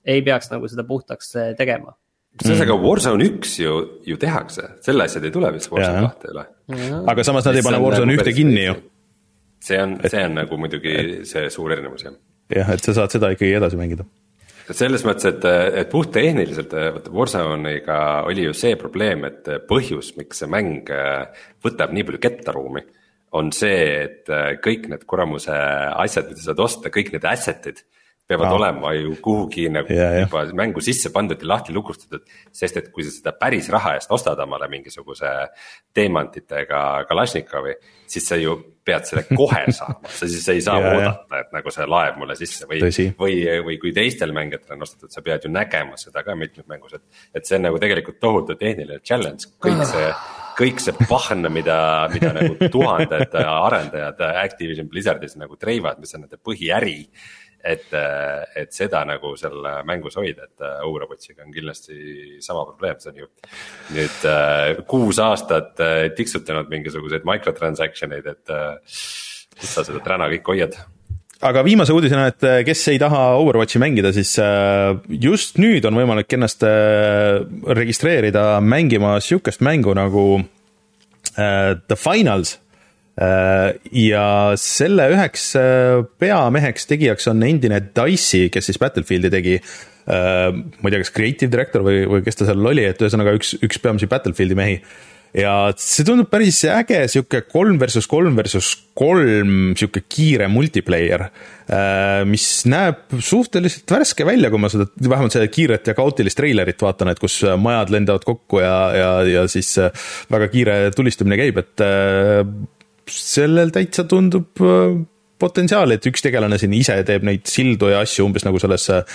ei peaks nagu seda puhtaks tegema. Kusjuures aga Warzone üks ju, ju tehakse, selle asjad ei tule vist Warzone kahte üle. aga samas nad ei pane Warzone ühte kinni ju. see on, see on nagu muidugi see suur erinevus jah. jah, et sa saad seda ikkagi edasi mängida selles mõttes, et, et puhttehniliselt vaata Warzone'iga oli ju see probleem, et põhjus, miks see mäng võtab nii palju kettaruumi. on see, et kõik need kuramuse asjad, mida sa saad osta, kõik need asset'id peavad ah. olema ju kuhugi nagu yeah, juba yeah. mängu sisse pandud ja lahti lukustatud. sest et kui sa seda päris raha eest ostad omale mingisuguse teemantidega Kalašnikovi, siis sa ju pead selle kohe saama, sa siis ei saa yeah, oodata, et nagu see laeb mulle sisse või, või, või kui teistel mängijatel on ostetud, sa pead ju nägema seda ka mitmes mängus, et. et see on nagu tegelikult tohutu tehniline challenge, kõik see, kõik see pahn, mida, mida nagu tuhanded arendajad Activision Blizzardis nagu treivad, mis on nende põhiäri et, et seda nagu seal mängus hoida, et Overwatchiga on kindlasti sama probleem, see on ju. nüüd äh, kuus aastat äh, tiksutanud mingisuguseid microtransaction eid, et äh, kus sa seda täna kõik hoiad aga viimase uudisena, et kes ei taha Overwatchi mängida, siis just nüüd on võimalik ennast registreerida mängima sihukest mängu nagu The Finals Äh, ja selle üheks äh, peameheks tegijaks on endine Dice'i, kes siis Battlefieldi tegi. Äh, ma ei tea, kas creative director või, või kes ta seal oli, et ühesõnaga üks, üks peamisi Battlefieldi mehi ja see tundub päris äge, sihuke kolm versus kolm versus kolm, sihuke kiire multiplayer, mis näeb suhteliselt värske välja, kui ma seda, vähemalt seda kiiret ja kaootilist treilerit vaatan, et kus majad lendavad kokku ja, ja, ja siis väga kiire tulistamine käib, et sellel täitsa tundub äh, potentsiaali, et üks tegelane siin ise teeb neid sildu ja asju umbes nagu selles äh,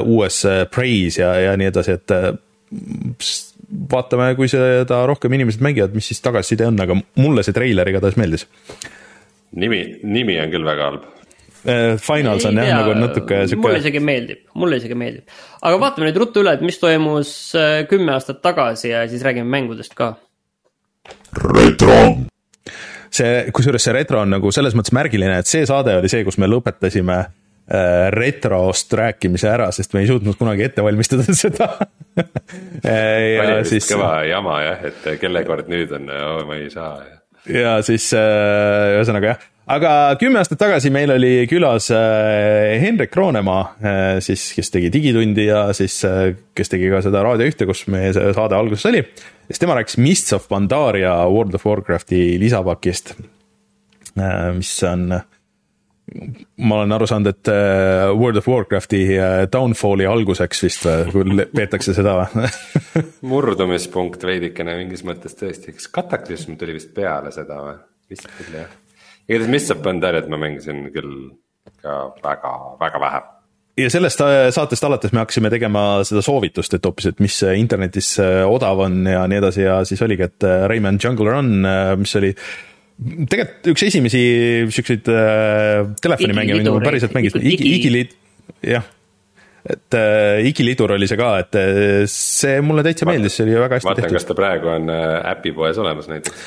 uues Praise ja, ja nii edasi, et äh, vaatame, kui seda rohkem inimesed mängivad, mis siis tagasiside on, aga mulle see treiler igatahes meeldis. nimi, nimi on küll väga halb. Finals on jah, nagu natuke sihuke. mulle isegi meeldib, mulle isegi meeldib, aga vaatame nüüd ruttu üle, et mis toimus kümme aastat tagasi ja siis räägime mängudest ka. retro see, kusjuures see retro on nagu selles mõttes märgiline, et see saade oli see, kus me lõpetasime äh, retrost rääkimise ära, sest me ei suutnud kunagi ette valmistada seda. Oli vist siis... kõva jama jah, et kelle kord nüüd on ma ei saa. ja siis äh, ühesõnaga jah, aga kümme aastat tagasi meil oli külas äh, Hendrik Roonemaa, siis kes tegi Digitundi ja siis kes tegi ka seda Raadio ühte, kus meie saade alguses oli siis tema rääkis Mists of Pandaria World of Warcrafti lisapakist, äh, mis on, ma olen aru saanud, et äh, World of Warcrafti äh, downfall'i alguseks vist või, peetakse seda või? Murdumispunkt veidikene mingis mõttes tõesti, kas Kataklysm tuli vist peale seda või, vist küll jah. igatahes Mists of Pandariat ma mängisin küll ka väga, väga vähe ja sellest äh, saatest alates me hakkasime tegema seda soovitust, et hoopis, et mis äh, internetis äh, odav on ja nii edasi ja siis oligi, et Rayman Jungle Run, mis oli tegelikult üks esimesi siukseid äh, telefonimänge, mida ma päriselt mängisin, Igi, Igiliit, jah. et äh, Igiliidur oli see ka, et see mulle täitsa meeldis, see oli väga hästi vaatan, tehtud. kas ta praegu on äpipoes olemas näiteks?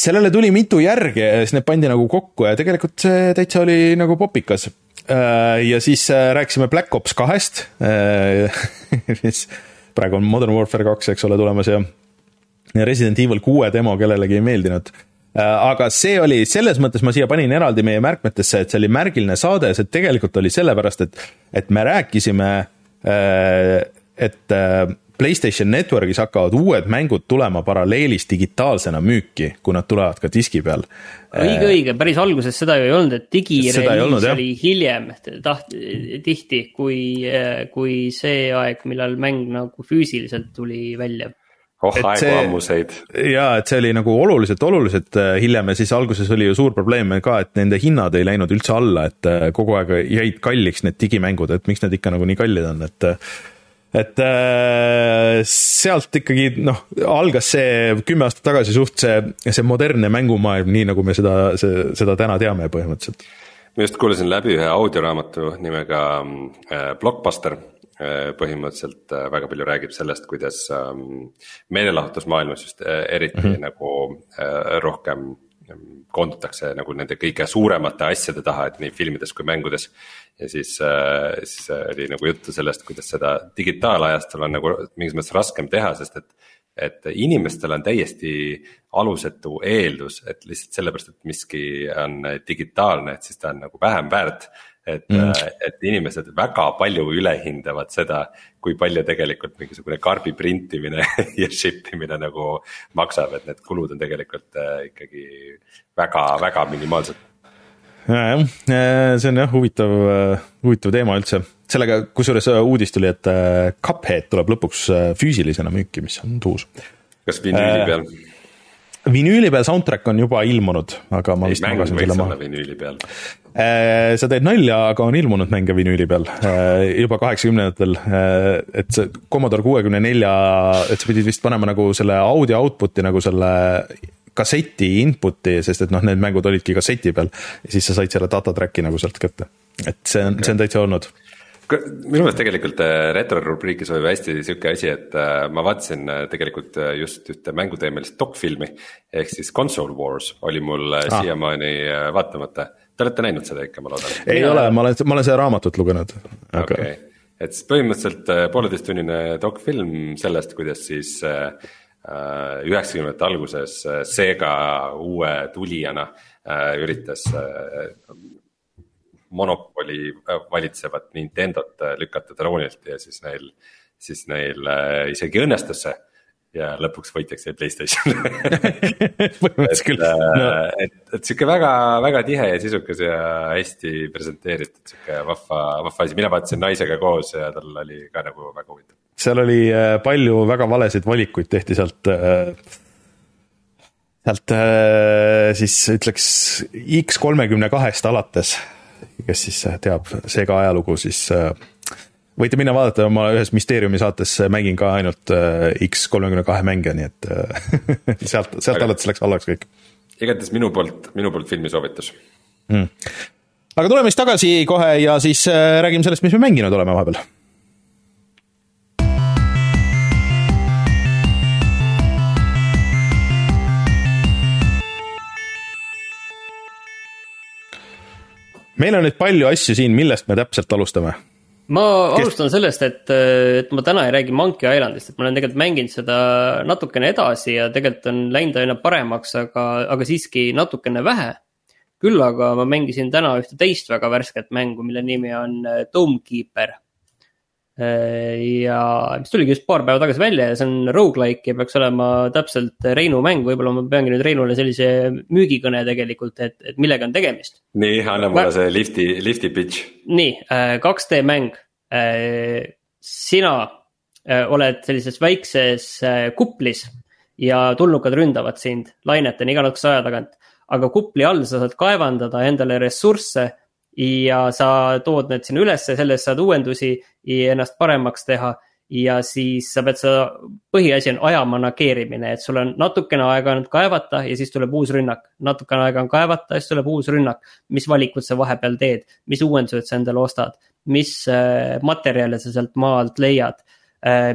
Sellele tuli mitu järge ja siis need pandi nagu kokku ja tegelikult see täitsa oli nagu popikas. Äh, ja siis äh, rääkisime Black Ops kahest, äh, mis praegu on Modern Warfare kaks, eks ole, tulemas ja Resident Evil kuue demo kellelegi ei meeldinud. Aga see oli, selles mõttes ma siia panin eraldi meie märkmetesse, et see oli märgiline saade, see tegelikult oli sellepärast, et, et me rääkisime, et PlayStation Networkis hakkavad uued mängud tulema paralleelis digitaalsena müüki, kui nad tulevad ka diski peal. õige, õige, päris alguses seda ju ei olnud, et digireliis oli hiljem taht-, tihti kui, kui see aeg, millal mäng nagu füüsiliselt tuli välja oh aegu ammuseid. jaa, et see oli nagu oluliselt, oluliselt äh, hiljem ja siis alguses oli ju suur probleem ka, et nende hinnad ei läinud üldse alla, et äh, kogu aeg jäid kalliks need digimängud, et miks need ikka nagu nii kallid on, et äh, et äh, sealt ikkagi noh, algas see kümme aastat tagasi suht see, see modernne mängumaailm, nii nagu me seda, seda täna teame põhimõtteliselt. ma just kuulasin läbi ühe audioraamatu nimega äh, Blockbuster äh,. põhimõtteliselt äh, väga palju räägib sellest, kuidas äh, meelelahutusmaailmas just äh, eriti mm -hmm. nagu äh, rohkem koondutakse nagu nende kõige suuremate asjade taha, et nii filmides kui mängudes. ja siis, äh, siis oli nagu juttu sellest, kuidas seda digitaalajastul on nagu mingis mõttes raskem teha, sest et et inimestel on täiesti alusetu eeldus, et lihtsalt sellepärast, et miski on digitaalne, et siis ta on nagu vähem väärt. Et mm., et inimesed väga palju ülehindavad seda, kui palju tegelikult mingisugune karbi printimine ja ship imine nagu maksab, et need kulud on tegelikult äh, ikkagi väga, väga minimaalsed nojah, see on jah huvitav, huvitav teema üldse sellega, kusjuures äh, uudis tuli, et äh, Cuphead tuleb lõpuks äh, füüsilisena müüki, mis on uus. kas vinüüli peal? vinüüli peal soundtrack on juba ilmunud, aga ma vist magasin selle maha. vinüüli peal. Sa teed nalja, aga on ilmunud mänge vinüüli peal juba kaheksakümnendatel, et see Commodore kuuekümne nelja, et sa pidid vist panema nagu selle audio output'i nagu selle kasseti input'i, sest et noh, need mängud olidki kasseti peal ja siis sa said selle data track'i nagu sealt kätte. et see on okay., see on täitsa olnud minu meelest tegelikult äh, retro rubriigis oli hästi sihuke asi, et äh, ma vaatasin äh, tegelikult just ühte mänguteemelist dokfilmi. ehk siis Console Wars oli mul ah. siiamaani vaatamata, te olete näinud seda ikka, ma loodan? ei Mina... ole, ma olen, ma olen seda raamatut lugenud, aga okay.. et siis põhimõtteliselt pooleteisttunnine dokfilm sellest, kuidas siis üheksakümnendate alguses Sega uue tulijana üritas monopoli äh, valitsevat Nintendot äh, lükata troonilt ja siis neil, siis neil äh, isegi õnnestus see ja lõpuks võitjaks jäi Playstation küll. No.. et, et sihuke väga, väga tihe ja sisukas ja hästi presenteeritud sihuke vahva, vahva asi, mina vaatasin naisega koos ja tal oli ka nagu väga huvitav. seal oli palju väga valesid valikuid tehti sealt sealt siis ütleks X kolmekümne kahest alates kes siis teab Sega ajalugu, siis äh, võite minna vaadata, ma ühes Mysteeriumi saates mängin ka ainult äh, X kolmekümne kahe mänge, nii et äh, sealt, sealt alates läks halvaks kõik. igatahes minu poolt, minu poolt filmi soovitus mm.. aga tuleme siis tagasi kohe ja siis räägime sellest, mis me mänginud oleme vahepeal meil on nüüd palju asju siin, millest me täpselt alustame? Ma Kes... alustan sellest, et, et ma täna ei räägi Monkey Islandist, et ma olen tegelikult mänginud seda natukene edasi ja tegelikult on läinud aina paremaks, aga, aga siiski natukene vähe. küll aga ma mängisin täna ühte teist väga värsket mängu, mille nimi on Domekeeper Äh, ja mis tuligi just paar päeva tagasi välja ja see on rogu-like ja peaks olema täpselt Reinu mäng, võib-olla ma peangi nüüd Reinule sellise müügikõne tegelikult, et, et millega on tegemist. nii, anna mulle see lifti, lifti pitch. nii, 2D äh, mäng. Äh, sina oled sellises väikses kuplis ja tulnukad ründavad sind lainetena iga natukese aja tagant. aga kupli all sa saad kaevandada endale ressursse ja sa tood need sinna ülesse, selle eest saad uuendusi ja ennast paremaks teha. ja siis sa pead seda, põhiasi on aja manageerimine, et sul on natukene aega ainult kaevata ja siis tuleb uus rünnak. natukene aega on kaevata ja siis tuleb uus rünnak. mis valikud sa vahepeal teed, mis uuendused sa endale ostad, mis äh, materjale sa sealt maa alt leiad äh,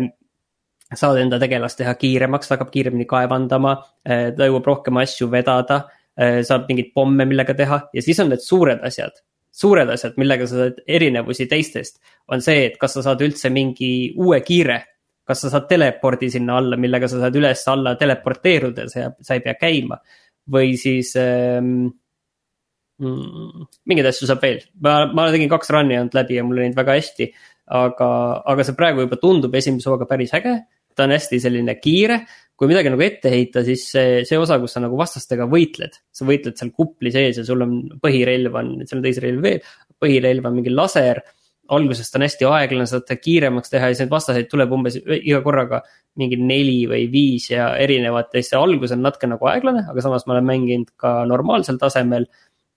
saad enda tegelast teha kiiremaks, ta hakkab kiiremini kaevandama, äh, ta jõuab rohkem asju vedada, saab mingeid pomme, millega teha ja siis on need suured asjad suured asjad, millega sa saad erinevusi teistest, on see, et kas sa saad üldse mingi uue kiire. kas sa saad telepordi sinna alla, millega sa saad üles-alla teleporteeruda, sa, sa ei pea käima. või siis ähm, mm, mingeid asju saab veel, ma, ma tegin kaks run'i ainult läbi ja mul läinud väga hästi. aga, aga see praegu juba tundub esimese hooga päris äge, ta on hästi selline kiire kui midagi nagu ette heita, siis see, see osa, kus sa nagu vastastega võitled, sa võitled seal kupli sees ja sul on põhirelv on, seal on teisi relvi veel, põhirelv on mingi laser. alguses ta on hästi aeglane, saad ta kiiremaks teha ja siis neid vastaseid tuleb umbes iga korraga mingi neli või viis ja erinevat ja siis see algus on natuke nagu aeglane, aga samas ma olen mänginud ka normaalsel tasemel.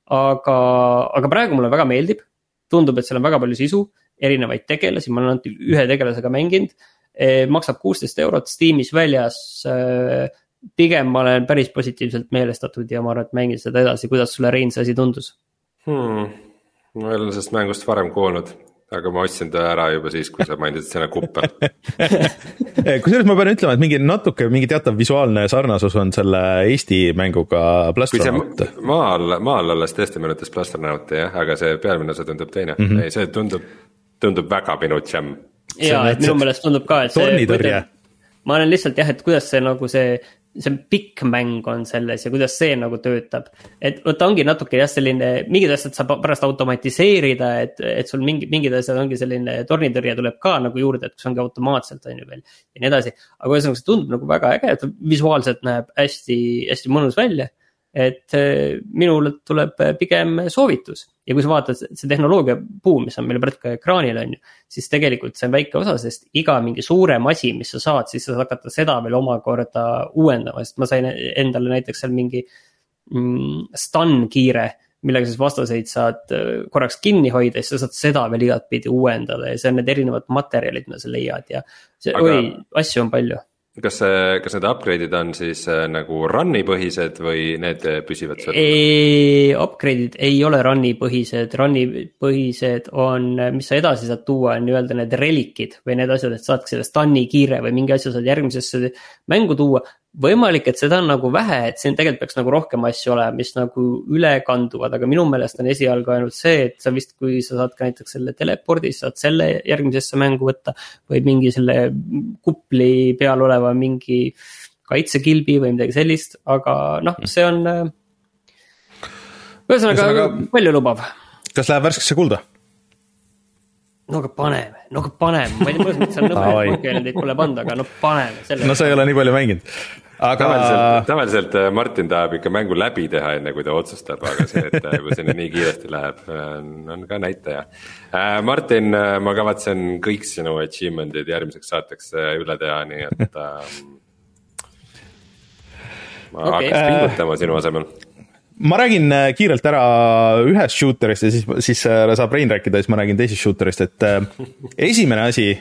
aga, aga praegu mulle väga meeldib, tundub, et seal on väga palju sisu, erinevaid tegelasi, ma olen ainult ühe tegelasega mänginud maksab kuusteist eurot Steamis väljas. Eh, pigem ma olen päris positiivselt meelestatud ja ma arvan, et mängin seda edasi, kuidas sulle Rein see asi tundus hmm.? ma ei ole sellest mängust varem kuulnud, aga ma ostsin ta ära juba siis, kui sa mainisid sõna kuppel eh, kusjuures ma pean ütlema, et mingi natuke, mingi teatav visuaalne sarnasus on selle Eesti mänguga Plastronaut. maal, maal olles tõesti meenutas Plastronauti jah, aga see pealmine osa tundub teine mm, -hmm. ei see tundub, tundub väga Pinochet ja, et minu meelest tundub ka, et see. ma olen lihtsalt jah, et kuidas see nagu see, see pikk mäng on selles ja kuidas see nagu töötab. et vot ongi natuke jah, selline, mingid asjad saab pärast automatiseerida, et, et sul mingi, mingid asjad ongi selline tornitõrje tuleb ka nagu juurde, et kus ongi automaatselt on ju veel. ja nii edasi, aga ühesõnaga see tundub nagu väga äge, et visuaalselt näeb hästi, hästi mõnus välja et äh, minule tuleb pigem soovitus ja kui sa vaatad see tehnoloogia buum, mis on meil praegu ekraanil on ju. siis tegelikult see on väike osa, sest iga mingi suurem asi, mis sa saad, siis sa saad hakata seda veel omakorda uuendama, sest ma sain endale näiteks seal mingi mm, stun kiire millega siis vastaseid saad äh, korraks kinni hoida, siis sa saad seda veel igatpidi uuendada ja see on need erinevad materjalid, mida sa leiad ja. Aga... oi, asju on palju kas see, kas need upgrade'id on siis äh, nagu run'i põhised või need püsivad seal? Upgrade'id ei ole run'i põhised, run'i põhised on, mis sa edasi saad tuua, on nii-öelda need relikid või need asjad, et saadki selle stun'i kiire või mingi asja saad järgmisesse mängu tuua võimalik, et seda on nagu vähe, et siin tegelikult peaks nagu rohkem asju olema, mis nagu üle kanduvad, aga minu meelest on esialgu ainult see, et sa vist, kui sa saad ka näiteks selle telepordi, saad selle järgmisesse mängu võtta. või mingi selle kupli peal oleva mingi kaitsekilbi või midagi sellist, aga noh, see on. ühesõnaga aga... paljulubav. kas läheb värskesse kulda? no aga paneme, no aga paneme, ma ei tea, mõnes mõttes on nõme, et Pokemoni pole pannud, aga no paneme. no sa ei ole nii palju mänginud aga. tavaliselt, tavaliselt äh, Martin tahab ikka mängu läbi teha, enne kui ta otsustab, aga see, et äh, kui see nüüd nii kiiresti läheb, on ka näitaja. Äh, Martin, ma kavatsen kõik sinu achievement'id järgmiseks saateks üle teha, nii et ähm, ma okay. hakkaks pingutama sinu asemel ma räägin kiirelt ära ühest shooter'ist ja siis, siis saab Rein rääkida, siis ma räägin teisest shooter'ist, et esimene asi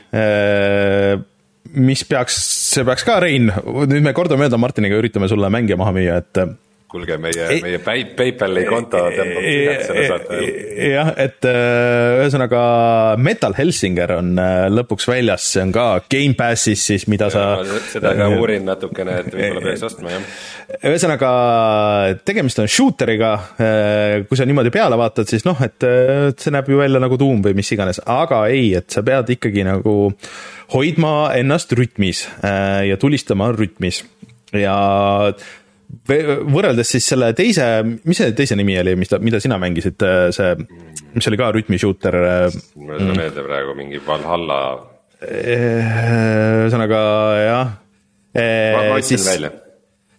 mis peaks, see peaks ka, Rein, nüüd me kordamööda Martiniga üritame sulle mänge maha müüa, et kuulge, meie, meie PayPali konto tõmbab tühjaks selle saate jah, et äh, ühesõnaga Metal Helsinger on äh, lõpuks väljas, see on ka Gamepassis siis, mida sa. seda ka uurin natukene, et võib-olla peaks ostma, jah. ühesõnaga, tegemist on shooteriga, äh, kui sa niimoodi peale vaatad, siis noh, et see näeb ju välja nagu tuum või mis iganes, aga ei, et sa pead ikkagi nagu hoidma ennast rütmis ja tulistama rütmis ja võrreldes siis selle teise, mis see teise nimi oli, mis ta, mida sina mängisid, see, mis oli ka rütmishooter? mul ei tule meelde praegu, mingi Valhalla. ühesõnaga jah. ma otsin välja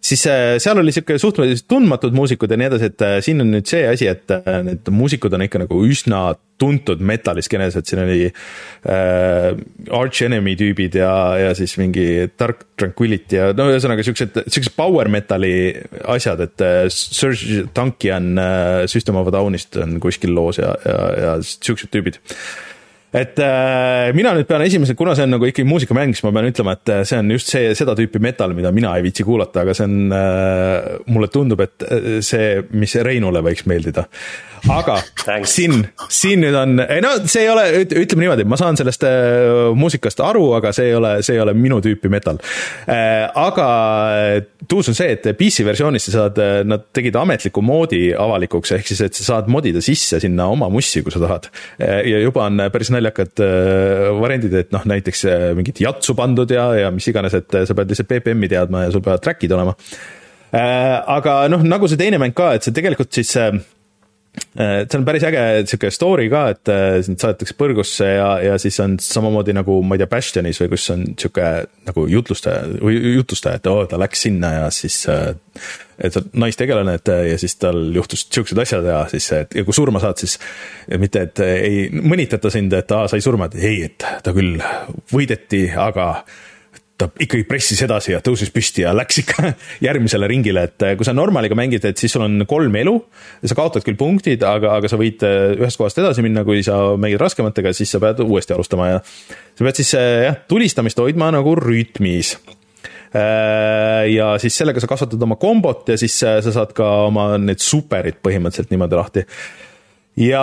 siis äh, seal oli sihuke suhteliselt tundmatud muusikud ja nii edasi, et äh, siin on nüüd see asi, et äh, need muusikud on ikka nagu üsna tuntud metalliskeenes, et siin oli äh, Arch Enemy tüübid ja, ja siis mingi Dark Tranquility ja no ühesõnaga siuksed, siuksed power metal'i asjad, et äh, Serge Tankian äh, System of a Downist on kuskil loos ja, ja, ja siuksed tüübid et äh, mina nüüd pean esimesel, kuna see on nagu ikkagi muusikamäng, siis ma pean ütlema, et äh, see on just see, seda tüüpi metal, mida mina ei viitsi kuulata, aga see on äh,, mulle tundub, et äh, see, mis Reinule võiks meeldida aga siin, siin nüüd on, ei no see ei ole, ütleme niimoodi, ma saan sellest äh, muusikast aru, aga see ei ole, see ei ole minu tüüpi metal äh,. aga tuus on see, et PC versioonis sa saad, äh, nad tegid ametliku moodi avalikuks, ehk siis, et sa saad modida sisse sinna oma mussi, kui sa tahad äh,. ja juba on päris naljakad äh, variandid, et noh, näiteks äh, mingit jatsu pandud ja, ja mis iganes, et sa pead lihtsalt BPM-i teadma ja sul peavad track'id olema äh,. aga noh, nagu see teine mäng ka, et see tegelikult siis äh, see on päris äge sihuke story ka, et äh, sind saadetakse põrgusse ja, ja siis on samamoodi nagu ma ei tea, Bastionis või kus on sihuke nagu jutlustaja või jutustaja, et oo oh,, ta läks sinna ja siis äh, et sa oled naistegelane, et ja siis tal juhtus siuksed asjad ja siis, et ja kui surma saad, siis mitte, et ei mõnitata sind, et aa, sai surma, et ei, et ta küll võideti, aga ta ikkagi pressis edasi ja tõusis püsti ja läks ikka järgmisele ringile, et eh, kui sa normaliga mängid, et siis sul on kolm elu. sa kaotad küll punktid, aga, aga sa võid eh, ühest kohast edasi minna, kui sa mängid raskematega, siis sa pead uuesti alustama ja sa pead siis eh, jah, tulistamist hoidma nagu rütmis ja siis sellega sa kasvatad oma kombot ja siis sa saad ka oma need superid põhimõtteliselt niimoodi lahti ja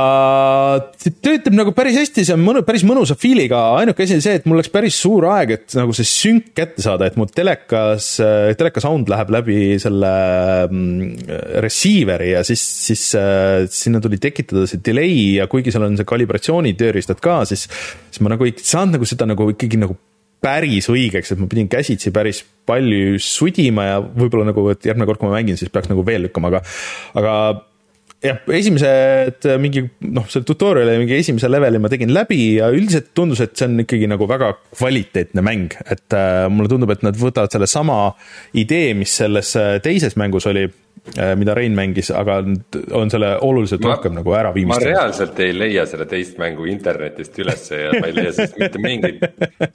töötab nagu päris hästi, see on mõnu, päris mõnusa feel'iga, ainuke asi on see, et mul läks päris suur aeg, et nagu see sünk kätte saada, et mu telekas, teleka sound läheb läbi selle mm, receiver'i ja siis, siis äh, sinna tuli tekitada see delay ja kuigi seal on see kalibratsiooni tööriistad ka, siis, siis ma nagu ei saanud nagu seda nagu ikkagi nagu päris õigeks, et ma pidin käsitsi päris palju sudima ja võib-olla nagu, et järgmine kord, kui ma mängin, siis peaks nagu veel lükkama, aga, aga jah, esimesed mingi noh, selle tutorial'i mingi esimese leveli ma tegin läbi ja üldiselt tundus, et see on ikkagi nagu väga kvaliteetne mäng, et äh, mulle tundub, et nad võtavad selle sama idee, mis selles äh, teises mängus oli Äh, mida Rein mängis, aga on selle oluliselt ma, rohkem nagu ära viimistanud. ma reaalselt ei leia selle teist mängu internetist ülesse ja ma ei leia sellest mitte mingit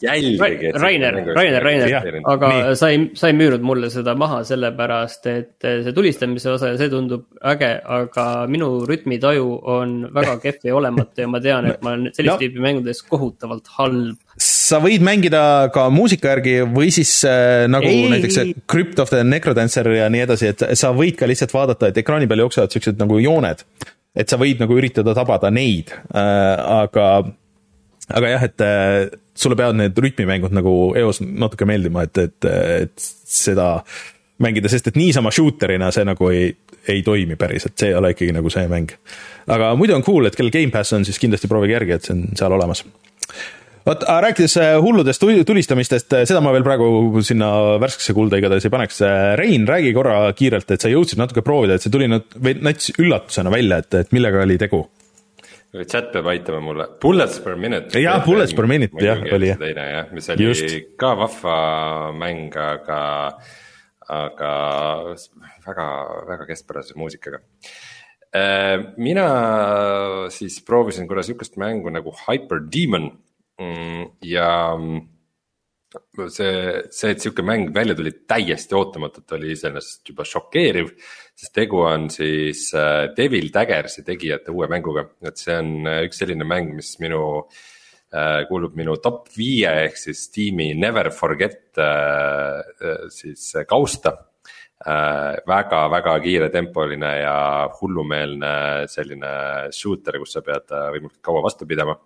jälgegi. Rainer, Rainer, Rainer, aga nii. sa ei, sa ei müünud mulle seda maha sellepärast, et see tulistamise osa ja see tundub äge, aga minu rütmitaju on väga kehv ja olematu ja ma tean, et ma olen sellist no. tüüpi mängudes kohutavalt halb sa võid mängida ka muusika järgi või siis äh, nagu ei. näiteks Crypt of the Necrodancer ja nii edasi, et sa võid ka lihtsalt vaadata, et ekraani peal jooksevad siuksed nagu jooned. et sa võid nagu üritada tabada neid äh,, aga, aga jah, et äh, sulle peavad need rütmimängud nagu eos natuke meeldima, et, et, et seda mängida, sest et niisama shooter'ina see nagu ei, ei toimi päris, et see ei ole ikkagi nagu see mäng. aga muidu on cool, et kellel Gamepass on, siis kindlasti proovige järgi, et see on seal olemas vot rääkides äh, hulludest tulistamistest, äh, seda ma veel praegu sinna värskesse kulda igatahes ei paneks. Äh, Rein, räägi korra kiirelt, et sa jõudsid natuke proovida, et see tuli nüüd või nats üllatusena välja, et, et millega oli tegu? chat peab aitama mulle, bullets per minute. jah, bullets per minute jah, oli jah. teine jah, mis oli Just. ka vahva mäng, aga, aga väga, väga keskpärase muusikaga mina siis proovisin korra sihukest mängu nagu Hyper Demon ja mm, see, see, et sihuke mäng välja tuli täiesti ootamatult, oli iseenesest juba šokeeriv. sest tegu on siis äh, Devil Daggersi tegijate uue mänguga, et see on äh, üks selline mäng, mis minu äh, kuulub minu top viie ehk siis tiimi Never Forget siis kausta äh,. väga, väga kiiretempoline ja hullumeelne selline shooter, kus sa pead võimalikult kaua vastu pidama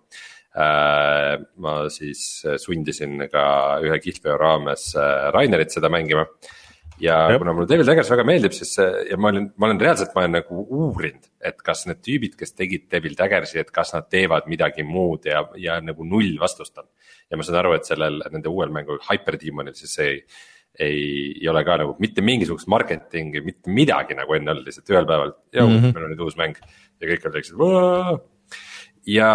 ma siis sundisin ka ühe kihlveo raames äh, Rainerit seda mängima. ja Jep. kuna mulle Devil Daggers väga meeldib, siis ja ma olin, ma olen reaalselt, ma olen nagu uurinud, et kas need tüübid, kes tegid Devil Daggersi, et kas nad teevad midagi muud ja, ja nagu null vastust on. ja ma saan aru, et sellel, nende uuel mängul Hyper Demonil siis ei ei, ei ole ka nagu mitte mingisugust marketingi, mitte midagi nagu enne olnud, lihtsalt ühel päeval, joo mm, -hmm. meil on nüüd uus mäng ja kõik olid siuksed. ja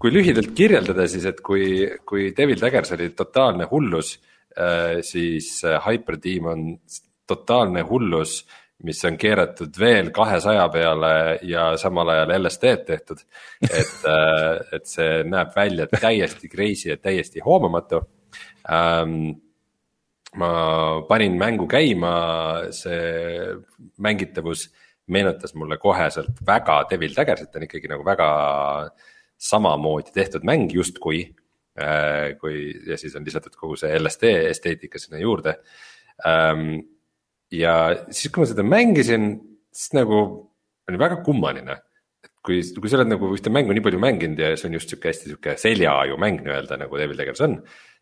kui lühidalt kirjeldada, siis et kui, kui Devil Daggers oli totaalne hullus, äh, siis äh, Hyperteam on totaalne hullus, mis on keeratud veel kahesaja peale ja samal ajal LSD-d tehtud. et, äh, et see näeb välja täiesti crazy ja täiesti hoomamatu ähm, ma panin mängu käima, see mängitavus meenutas mulle koheselt väga Devil Daggersit, on ikkagi nagu väga samamoodi tehtud mäng justkui äh,. kui ja siis on lisatud kogu see LSD esteetika sinna juurde ähm,. ja siis, kui ma seda mängisin, siis nagu oli väga kummaline. kui, kui sa oled nagu ühte mängu nii palju mänginud ja see on just sihuke hästi sihuke seljaaju mäng nii-öelda nagu Devil Daggers on.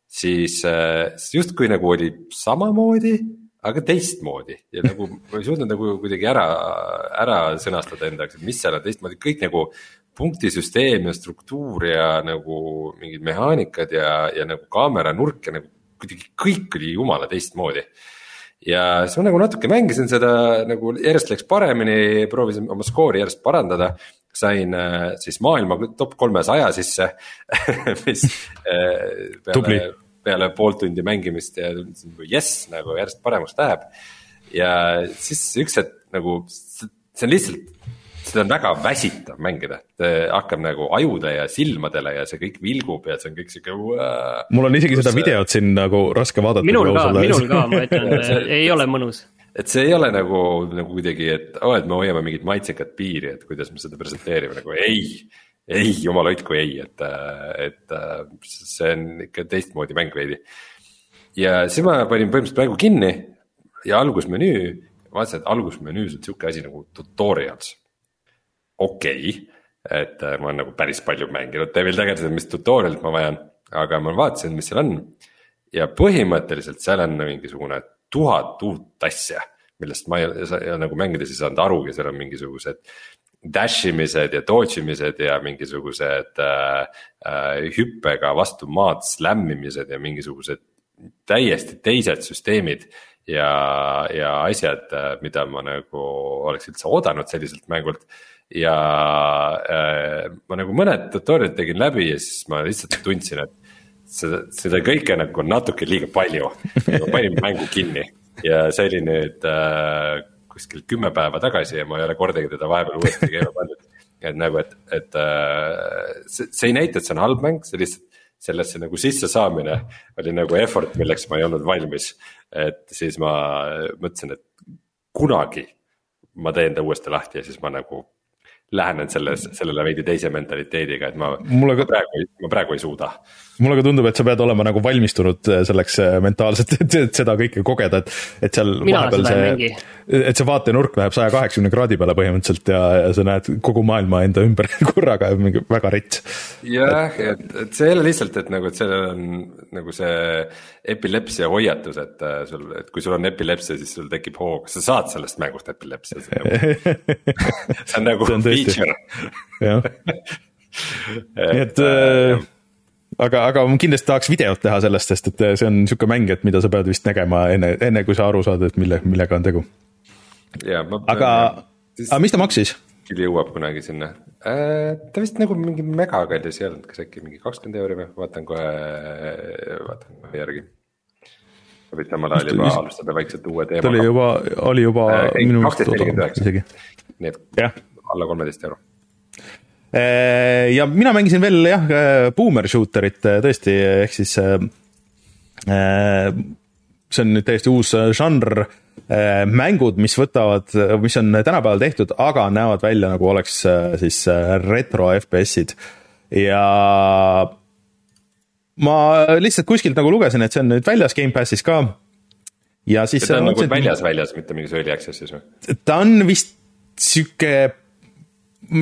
siis äh, justkui nagu oli samamoodi aga teistmoodi ja nagu ma ei suutnud nagu kuidagi ära, ära sõnastada enda jaoks, et mis seal on teistmoodi, kõik nagu punktisüsteem ja struktuur ja nagu mingid mehaanikad ja, ja nagu kaamera nurk ja nagu kuidagi kõik oli jumala teistmoodi. ja siis ma nagu natuke mängisin seda nagu järjest läks paremini, proovisin oma skoori järjest parandada sain äh, siis maailma top kolmesaja sisse mis äh, peale, peale pool tundi mängimist ja nagu jess, nagu järjest paremaks läheb. ja siis üks hetk nagu see on lihtsalt seda on väga väsitav mängida, hakkab nagu ajude ja silmadele ja see kõik vilgub ja see on kõik sihuke. mul on isegi seda videot siin nagu raske vaadata. minul ka, minul ka, ma ütlen ei ole mõnus et see ei ole nagu, nagu kuidagi, et oo oh,, et me hoiame mingit maitsekat piiri, et kuidas me seda presenteerime, nagu ei. ei, jumal hoidku ei, et, et see on ikka teistmoodi mäng veidi. ja siis ma panin põhimõtteliselt mängu kinni ja algusmenüü, vaatasin, et algusmenüüs on sihuke asi nagu tutorials okei okay,, et äh, ma olen nagu päris palju mänginud Devil Daggersit, mis tutorial'it ma vajan, aga ma vaatasin, mis seal on. ja põhimõtteliselt seal on mingisugune tuhat uut asja, millest ma ei, ja nagu mängides ei saanud arugi, seal on mingisugused dash imised ja dodge imised ja mingisugused äh, äh, hüppega vastu maad slam imised ja mingisugused täiesti teised süsteemid. ja, ja asjad, äh, mida ma nagu oleks üldse oodanud selliselt mängult ja äh, ma nagu mõned tutorial'id tegin läbi ja siis ma lihtsalt tundsin, et seda, seda kõike nagu natuke liiga palju. ma panin mängu kinni ja see oli nüüd äh, kuskil kümme päeva tagasi ja ma ei ole kordagi teda vahepeal uuesti käima pannud. et nagu, et, et äh, see, see ei näita, et see on halb mäng, see lihtsalt sellesse nagu sissesaamine oli nagu effort, milleks ma ei olnud valmis. et siis ma mõtlesin, et kunagi ma teen ta uuesti lahti ja siis ma nagu lähenen selles, sellele veidi teise mentaliteediga, et ma, ma praegu, ma praegu ei suuda. Mulle ka tundub, et sa pead olema nagu valmistunud äh, selleks äh, mentaalselt, et, seda kõike kogeda, et, et seal Mina vahepeal see, et see vaatenurk läheb saja kaheksakümne kraadi peale põhimõtteliselt ja, ja sa näed kogu maailma enda ümber korraga, mingi väga rets. jah, et, et see ei ole lihtsalt, et nagu, et sellel on nagu see epilepsia hoiatus, et äh, sul, et kui sul on epilepsia, siis sul tekib hoog, sa saad sellest mängust epilepsia see on nagu See on feature. jah, nii et äh, aga, aga ma kindlasti tahaks videot teha sellest, sest et see on niisugune mäng, et mida sa pead vist nägema enne, enne kui sa aru saad, et mille, millega on tegu. aga, aga mis ta maksis? küll jõuab kunagi sinna äh,. ta vist nagu mingi megakallis ei olnud, kas äkki mingi kakskümmend euri või, vaatan kohe, vaatan kohe järgi. vist samal ajal juba alustada vaikselt uue ta oli teemaga. juba, oli juba Äh, minu 12.49. isegi. nii et alla kolmeteist euro. Äh, ja mina mängisin veel jah, boomer shooter'it äh, tõesti, ehk siis äh, äh, see on nüüd täiesti uus äh, žanr, mängud, mis võtavad, mis on tänapäeval tehtud, aga näevad välja nagu oleks äh, siis äh, retro FPS-id ja ma lihtsalt kuskilt nagu lugesin, et see on nüüd väljas Gamepassis ka. ja siis. ta on nagu väljas, väljas, mitte mingis early access'is või? ta on vist sihuke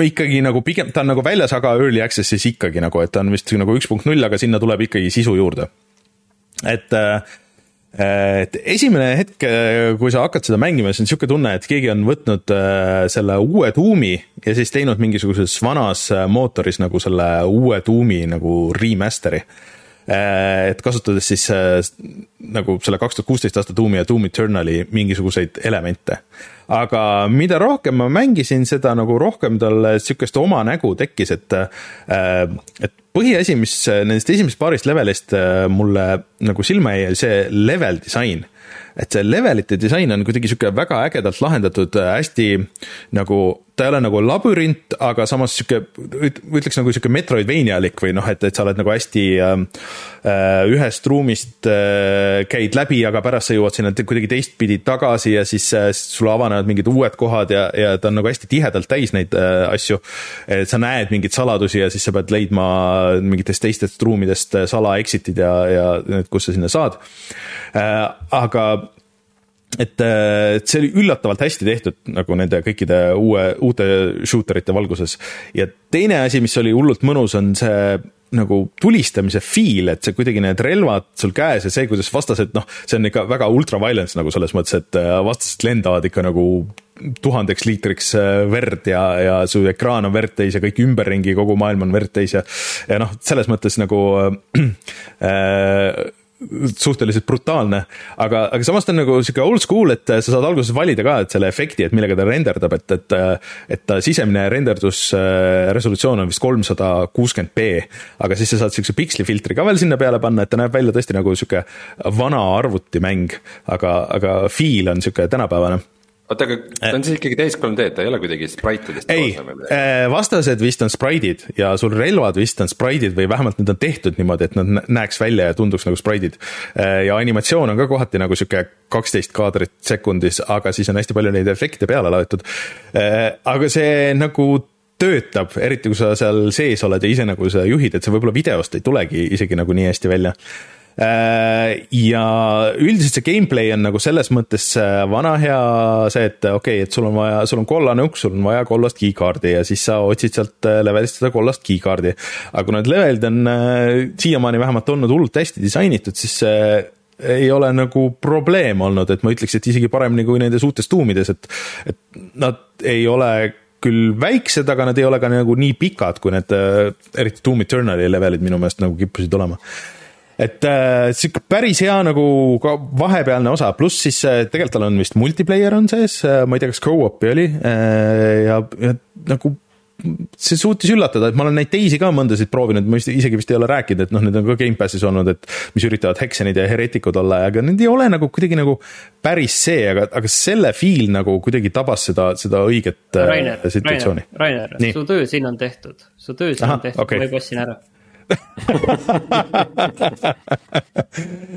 ikkagi nagu pigem, ta on nagu väljas, aga early access'is ikkagi nagu, et ta on vist nagu üks punkt null, aga sinna tuleb ikkagi sisu juurde. et, et esimene hetk, kui sa hakkad seda mängima, siis on niisugune tunne, et keegi on võtnud äh, selle uue tuumi ja siis teinud mingisuguses vanas äh, mootoris nagu selle uue tuumi nagu remaster'i et kasutades siis äh, nagu selle kaks tuhat kuusteist aasta Doom'i ja Doom Eternali mingisuguseid elemente. Aga mida rohkem ma mängisin, seda nagu rohkem tal sihukest oma nägu tekkis, et äh, et põhiasi, mis nendest esimesest paarist levelist äh, mulle nagu silma jäi, oli see level disain. Et see levelite disain on kuidagi sihuke väga ägedalt lahendatud, hästi nagu, ta ei ole nagu labürint, aga samas sihuke, ütleks nagu sihuke Metroidvanialik või noh, et, et sa oled nagu hästi äh, ühest ruumist äh, käid läbi, aga pärast sa jõuad sinna kuidagi teistpidi tagasi ja siis äh, sulle avanevad mingid uued kohad ja, ja ta on nagu hästi tihedalt täis neid äh, asju. et sa näed mingeid saladusi ja siis sa pead leidma mingitest teistest ruumidest sala exit'id ja, ja need, kus sa sinna saad äh,. aga et, et see oli üllatavalt hästi tehtud nagu nende kõikide uue, uute shooter ite valguses. ja teine asi, mis oli hullult mõnus, on see nagu tulistamise feel, et see kuidagi need relvad sul käes ja see, kuidas vastased, noh, see on ikka väga ultra violence nagu selles mõttes, et vastased lendavad ikka nagu tuhandeks liitriks verd ja, ja su ekraan on verd täis ja kõik ümberringi, kogu maailm on verd täis ja ja noh, selles mõttes nagu äh, suhteliselt brutaalne, aga, aga samas ta on nagu sihuke old school, et sa saad alguses valida ka, et selle efekti, et millega ta renderdab, et, et et ta sisemine renderdusresolutsioon on vist kolmsada kuuskümmend B, aga siis sa saad siukse pikslifiltri ka veel sinna peale panna, et ta näeb välja tõesti nagu sihuke vana arvutimäng, aga, aga feel on sihuke tänapäevane oota, aga ta on siis ikkagi täis 3D, ta ei ole kuidagi spraitidest ei, vastased vist on spraidid ja sul relvad vist on spraidid või vähemalt need on tehtud niimoodi, et nad näeks välja ja tunduks nagu spraidid. ja animatsioon on ka kohati nagu sihuke kaksteist kaadrit sekundis, aga siis on hästi palju neid efekte peale laetud. aga see nagu töötab, eriti kui sa seal sees oled ja ise nagu sa juhid, et see võib-olla videost ei tulegi isegi nagu nii hästi välja ja üldiselt see gameplay on nagu selles mõttes vana hea see, et okei okay,, et sul on vaja, sul on kollane uks, sul on vaja kollast keycard'i ja siis sa otsid sealt levelist seda kollast keycard'i. aga kuna need levelid on siiamaani vähemalt olnud hullult hästi disainitud, siis ei ole nagu probleem olnud, et ma ütleks, et isegi paremini kui nendes uutes tuumides, et, et nad ei ole küll väiksed, aga nad ei ole ka nagu nii pikad, kui need äh, eriti Doom Eternali levelid minu meelest nagu kippusid olema et äh, sihuke päris hea nagu ka vahepealne osa, pluss siis äh, tegelikult tal on vist multiplayer on sees äh,, ma ei tea, kas go-op'i oli äh, ja, ja nagu see suutis üllatada, et ma olen neid teisi ka mõndasid proovinud, ma isegi vist ei ole rääkinud, et noh, need on ka Gamepassis olnud, et mis üritavad Hexenid ja Heretikud olla, aga need ei ole nagu kuidagi nagu päris see, aga, aga selle feel nagu kuidagi tabas seda, seda õiget äh, Rainer, situatsiooni. Rainer, Rainer, su töö siin on tehtud, su töö siin Ahah, on tehtud okay., ma juba ostsin ära.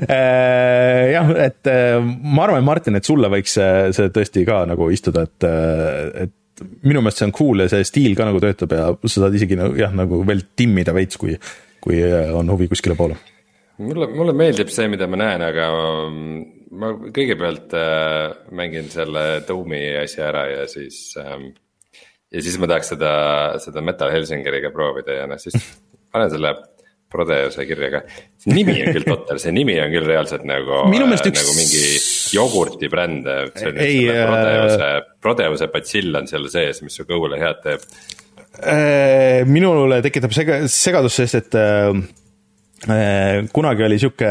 Äh, jah, et äh, ma arvan, Martin, et sulle võiks see, see tõesti ka nagu istuda, et, äh, et minu meelest see on cool ja see stiil ka nagu töötab ja sa saad isegi nagu jah, nagu veel timmida veits, kui, kui on huvi kuskile poole. mulle, mulle meeldib see, mida ma näen, aga mm, ma kõigepealt äh, mängin selle Doomi asja ära ja siis ähm,. ja siis ma tahaks seda, seda Metal Helsingeriga proovida ja noh, siis panen selle Prodeuse kirja ka. see nimi on küll totter, see nimi on küll reaalselt nagu, Minu meelest üks- nagu mingi jogurti bränd. Ei, äh, Prodeuse, Prodeuse batsill on seal sees, mis su kõhule head teeb. Äh, minule tekitab sega-, segadust, sest et äh, äh, kunagi oli sihuke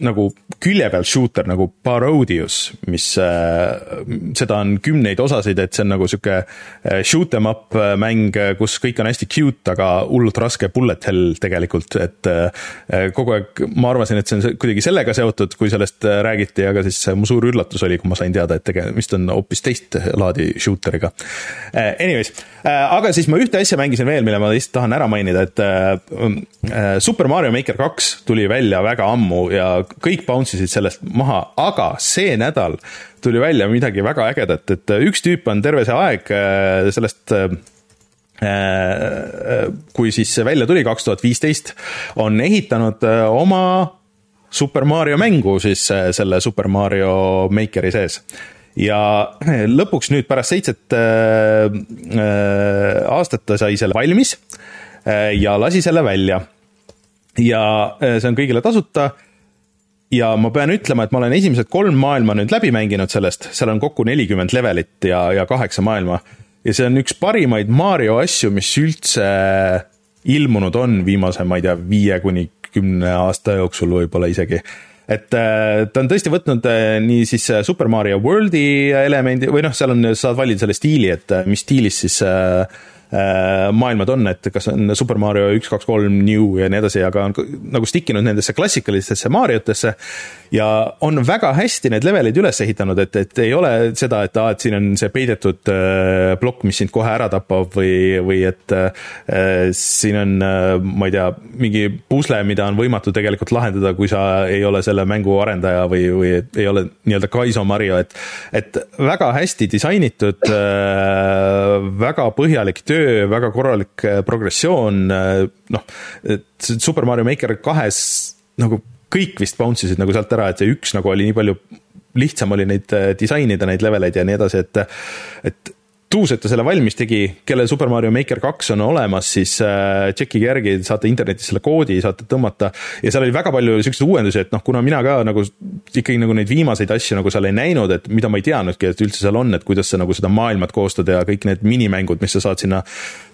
nagu külje peal shooter nagu Parodius, mis äh,, seda on kümneid osasid, et see on nagu sihuke äh, shoot em up äh, mäng, kus kõik on hästi cute, aga hullult raske bullet hell tegelikult, et äh, kogu aeg ma arvasin, et see on kuidagi sellega seotud, kui sellest äh, räägiti, aga siis äh, mu suur üllatus oli, kui ma sain teada, et tegemist on hoopis teist laadi shooteriga. Anyways, aga siis ma ühte asja mängisin veel, mille ma lihtsalt tahan ära mainida, et äh, äh, Super Mario Maker kaks tuli välja väga ammu ja kõik bounce isid sellest maha, aga see nädal tuli välja midagi väga ägedat, et äh, üks tüüp on terve see aeg äh, sellest äh, kui siis see välja tuli, kaks tuhat viisteist, on ehitanud oma Super Mario mängu siis selle Super Mario Makeri sees ja lõpuks nüüd pärast seitset äh, äh, aastat ta sai selle valmis äh, ja lasi selle välja. Ja äh, see on kõigile tasuta. ja ma pean ütlema, et ma olen esimesed kolm maailma nüüd läbi mänginud sellest, seal on kokku nelikümmend levelit ja, ja kaheksa maailma. ja see on üks parimaid Mario asju, mis üldse ilmunud on viimase, ma ei tea, viie kuni kümne aasta jooksul võib-olla isegi et äh, ta on tõesti võtnud äh, nii siis Super Mario Worldi elemendi või noh, seal on, saad valida selle stiili, et mis stiilis siis äh, maailmad on, et kas on Super Mario üks, kaks, kolm, New ja nii edasi, aga on nagu stick inud nendesse klassikalistesse Mariotesse ja on väga hästi need levelid üles ehitanud, et, et ei ole seda, et aa, et siin on see peidetud äh, plokk, mis sind kohe ära tapab või, või et äh, siin on äh,, ma ei tea, mingi pusle, mida on võimatu tegelikult lahendada, kui sa ei ole selle mängu arendaja või, või ei ole nii-öelda Kaiso Mario, et et väga hästi disainitud äh,, väga põhjalik töö, väga korralik äh, progressioon äh,, noh, et Super Mario Maker kahes nagu kõik vist bounce isid nagu sealt ära, et see üks nagu oli nii palju lihtsam oli neid äh, disainida, neid leveleid ja nii edasi, et et tuus, et ta selle valmis tegi, kellel Super Mario Maker kaks on olemas, siis äh, tšekkige järgi, saate internetis selle koodi, saate tõmmata. Ja seal oli väga palju siukseid uuendusi, et noh, kuna mina ka nagu ikkagi nagu neid viimaseid asju nagu seal ei näinud, et mida ma ei teadnudki, et üldse seal on, et kuidas sa nagu seda maailmat koostada ja kõik need minimängud, mis sa saad sinna,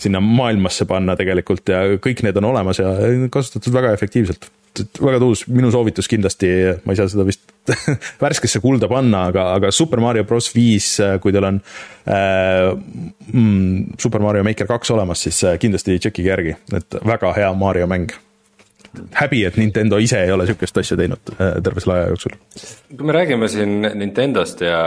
sinna maailmasse panna tegelikult ja kõik need on olemas ja kasutatud väga efektiivselt et väga tuus, minu soovitus kindlasti, ma ei saa seda vist värskesse kulda panna, aga, aga Super Mario Bros viis, kui teil on äh, mm, Super Mario Maker kaks olemas, siis äh, kindlasti tšekkige järgi, et väga hea Mario mäng. häbi, et Nintendo ise ei ole sihukest asja teinud äh, terve selle aja jooksul. kui me räägime siin Nintendost ja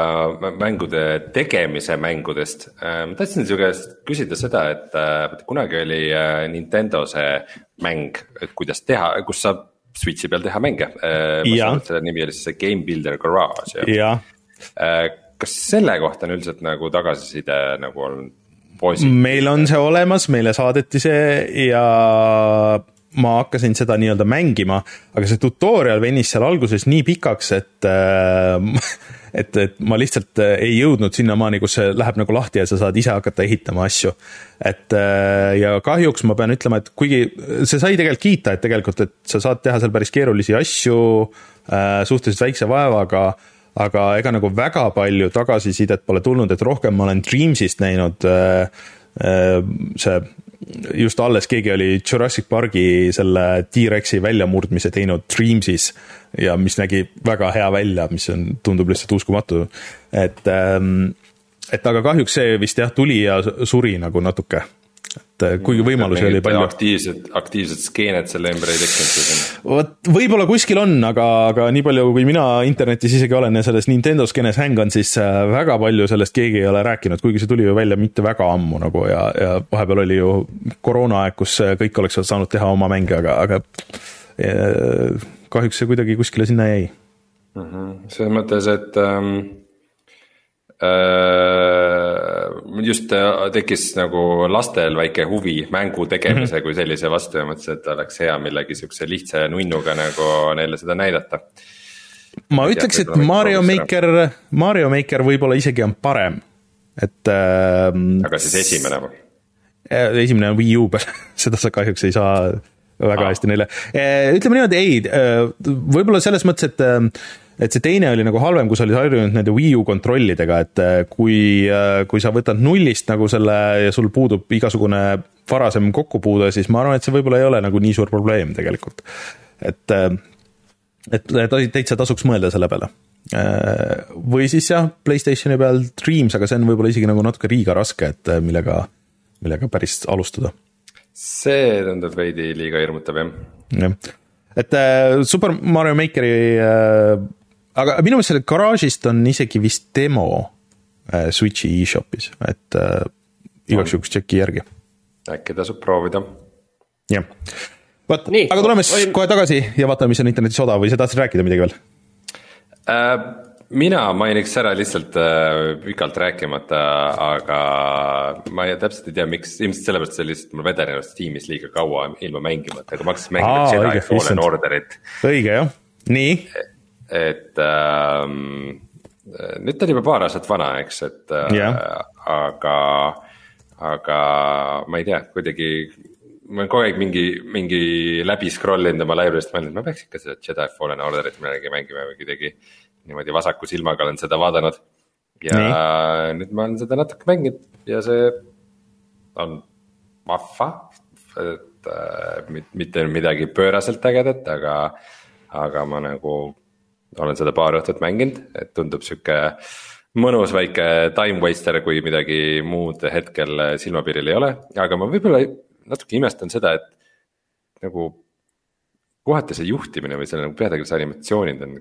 mängude tegemise mängudest, ma tahtsin su käest küsida seda, et äh, kunagi oli äh, Nintendo see mäng, kuidas teha, kus saab Switch'i peal teha mänge. Jaa. selle nimi oli siis see Game Builder Garage Äh, kas selle kohta on üldiselt nagu tagasiside nagu on positiivne? meil on see olemas, meile saadeti see ja ma hakkasin seda nii-öelda mängima, aga see tutorial venis seal alguses nii pikaks, et äh, et, et ma lihtsalt äh, ei jõudnud sinnamaani, kus see läheb nagu lahti ja sa saad ise hakata ehitama asju. et äh, ja kahjuks ma pean ütlema, et kuigi see sai tegelikult kiita, et tegelikult, et sa saad teha seal päris keerulisi asju äh, suhteliselt väikse vaevaga aga ega nagu väga palju tagasisidet pole tulnud, et rohkem ma olen Dreamsist näinud see just alles keegi oli Jurassic Parki selle T-Rexi väljamurdmise teinud Dreamsis ja mis nägi väga hea välja, mis on, tundub lihtsalt uskumatu. et, ähm, et aga kahjuks see vist jah, tuli ja suri nagu natuke et äh, kuigi võimalusi oli palju. aktiivsed, aktiivsed skeened selle ümber ei tekkinud. vot võib-olla kuskil on, aga, aga nii palju, kui mina internetis isegi olen ja selles Nintendo skeenes hängan, siis äh, väga palju sellest keegi ei ole rääkinud, kuigi see tuli ju välja mitte väga ammu nagu ja, ja vahepeal oli ju koroonaaeg, kus äh, kõik oleks saanud teha oma mänge, aga, aga kahjuks see kuidagi kuskile sinna jäi mm. -hmm. selles mõttes, et ähm Äh, just äh, tekkis nagu lastel väike huvi mängu tegemise -hmm. kui sellise vastu ja mõtlesin, et oleks hea millegi siukse lihtsa nunnuga nagu neile seda näidata. ma ütleks, et Mario Maker, Mario Maker võib-olla isegi on parem, et äh,. aga siis esimene või? Äh, esimene on Wii U peal seda sa kahjuks ei saa väga ah. hästi neile, ütleme niimoodi, ei, võib-olla selles mõttes, et et see teine oli nagu halvem, kui sa olid harjunud nende Wii U kontrollidega, et äh, kui, äh, kui sa võtad nullist nagu selle ja sul puudub igasugune varasem kokkupuude, siis ma arvan, et see võib-olla ei ole nagu nii suur probleem tegelikult. et, äh, et täitsa tasuks mõelda selle peale. või siis jah, Playstationi peal Dreams, aga see on võib-olla isegi nagu natuke liiga raske, et millega, millega päris alustada. see tundub veidi liiga hirmutav jah. jah, et Super Mario Makeri aga minu meelest sellest garaažist on isegi vist demo äh, Switch'i e-shop'is, et äh, igaks juhuks tšeki järgi. äkki tasub proovida. jah, vot, aga tuleme siis või... kohe tagasi ja vaatame, mis on internetis odav või sa tahtsid rääkida midagi veel äh,? mina mainiks ära lihtsalt äh, pikalt rääkimata, aga ma ei, täpselt ei tea, miks, ilmselt sellepärast see lihtsalt mul vedenes Steamis liiga kaua ilma mängimata, aga ma hakkasin mängima Jedi Fallen Orderit. õige jah, nii et ähm, nüüd ta on juba paar aastat vana, eks, et yeah. äh, aga, aga ma ei tea, kuidagi. ma olen kogu aeg mingi, mingi läbi scroll inud oma library'st, mõelnud, ma peaks ikka seda Jedi Fallen Orderit millalgi mängima või kuidagi. niimoodi vasaku silmaga olen seda vaadanud. ja Nii. nüüd ma olen seda natuke mänginud ja see on vahva, et äh, mitte midagi pööraselt ägedat, aga, aga ma nagu olen seda paar õhtut mänginud, et tundub sihuke mõnus väike time waster, kui midagi muud hetkel silmapiiril ei ole, aga ma võib-olla natuke imestan seda, et nagu. kohati see juhtimine või selle nagu peategelase animatsioonid on